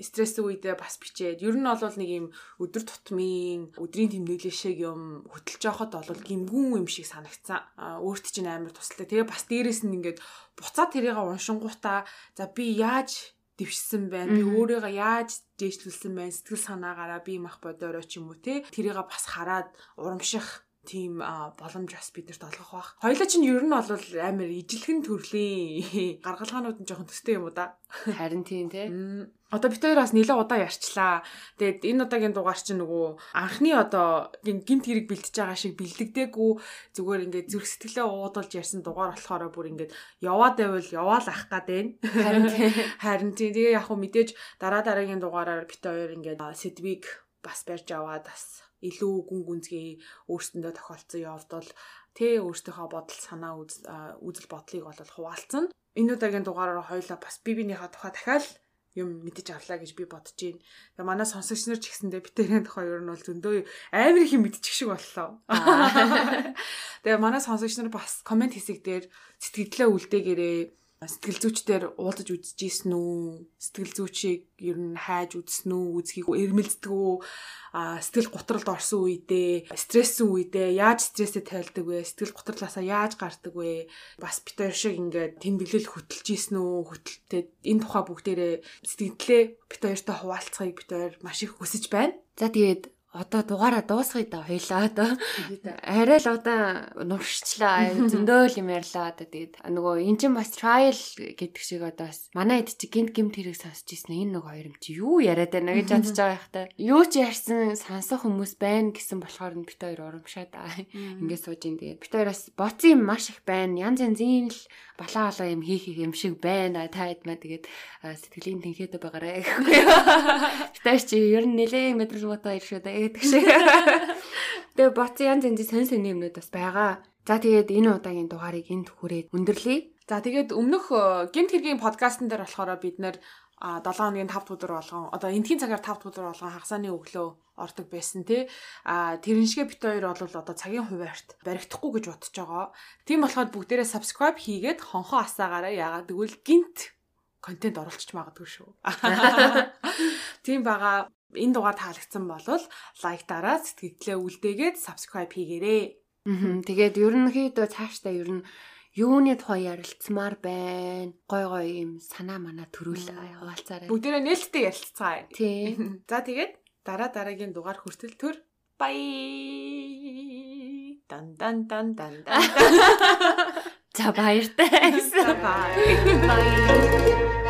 Стресс үедээ бас бичээд ер нь бол нэг юм өдөр тутмын өдрийн тэмдэглэл шиг юм хөтөлж явахад бол гимгүүн юм шиг санагцсан. Өөрт чинь амар тусалтай. Тэгээ бас дээрэс нь ингээд буцаад тэрийг уншингуудаа за би яаж дэвшсэн байна. Би өөрийгөө яаж дээшлүүлсэн байна. Сэтгэл санаагаараа би мах бодороо ч юм уу те. Тэрийг бас хараад урамших тийм боломж бас биднэрт олгох бах. Хоёлаа чинь ер нь бол амар ижилхэн төрлийн гаргалгаанууд нь жоохон төстэй юм уу да. Харин тийм тий. Одоо бид хоёр бас нэлээд удаа ярьчлаа. Тэгээд энэ удаагийн дугаар чинь нөгөө анхны одоо гинт хэрэг бэлтэж байгаа шиг бэлдэгдээгүй зүгээр ингээд зүрх сэтгэлээ уудалж ярьсан дугаар болохоор бүр ингээд яваад байвал яваал ах гад байна. Харин тийм. Харин тийм. Тэгээ яг хөө мэдээж дараа дараагийн дугаараар бид хоёр ингээд сэдвийг бас барьж аваад бас илүү гүн гүнзгий өөрсөндөө тохиолдсон явдал тэ өөртөөхөө бодол санаа үзэл бодлыг бол хуваалцсан. Энэ удаагийн дугаараар хоёлаа бас би бинийхээ тухай дахиад юм мэдэж авлаа гэж би бодож байна. Тэгээ манай сонсогч нар ч гэсэндээ битэрийн тухай ер нь бол зөндөө амар их юм мэдчих шиг боллоо. Тэгээ манай сонсогч нар бас комент хэсэг дээр сэтгэлдээ үлдээгээрээ сэтгэл зүйчдэр уулзаж үзчихсэн үү? Сэтгэл зүйчийг ер нь хайж үзсэн үү? Үзхийг эрмэлздэг үү? А сэтгэл готролд орсон үедээ, стрессэн үедээ яаж стрессээ тайлдаг вэ? Сэтгэл готрлаасаа яаж гардаг вэ? Бас бит хоёр шиг ингээд тэмдэглэл хөтөлж ийсэн үү? Хөтөлтэй энэ тухай бүгдээрээ сэтгэлдээ бит хоёртой хуваалцахыг бит хоёр маш их хүсэж байна. За тэгээд одоо дугаараа дуусгая да хоёлаа одоо. Арай л одоо нуршчлаа зөндөө л юм ярьлаа одоо тэгээд нөгөө эн чинь бас trial гэдэг шиг одоо бас манай эд чи гинт гимт хэрэг сонсч ирсэн. Энэ нөгөө хоёр юм чи юу яриад байна гэж бодож байгаа ихтэй юу ч ярьсан сонсох хүмүүс байна гэсэн болохоор нь бит хоёр урамшаад ингээд сууж ин тэгээд бит хоёроос боцсон юм маш их байна. Янз янзын л балаа балаа юм хийх юм шиг байна та эдмэ тэгээд сэтгэлийн тэнхээдэ байгаарэ хоёр чи ер нь нэлээ мэдрэл бодоо иршээ гэдэг шиг. Тэгээ боц янз янз сонь сонь юмнууд бас байгаа. За тэгээд энэ удаагийн дугаарыг энд хүрээд өндөрлөе. За тэгээд өмнөх э, гимт хэргийн подкастн дээр болохоор бид нэр 7 хоногийн 5 өдөр болгон одоо эндхийн цагаар 5 өдөр болгон хагасааны өглөө ордог байсан тий. А тэрэн шигэ бит хоёр бол одоо цагийн хуваарт баригдахгүй гэж бодож байгаа. Тийм болохоор бүгдээрээ subscribe хийгээд хонхоо асаагаараа яагаад гэвэл гинт контент оруулчих магадгүй шүү. Тийм бага энэ дугаар таалагдсан бол лайк дараа сэтгэлдээ үлдээгээд subscribe хийгээрэй. Тэгээд ерөнхийдөө цаашдаа ер нь юуны тухай ярилцмаар байна. Гой гой юм санаа манаа төрүүл хаваалцаарай. Бүгдээрээ нээлттэй ярилцгаая. Тий. За тэгээд дараа дараагийн дугаар хүртэл төр бай дан дан дан дан дан За баяртай. бай. Bye.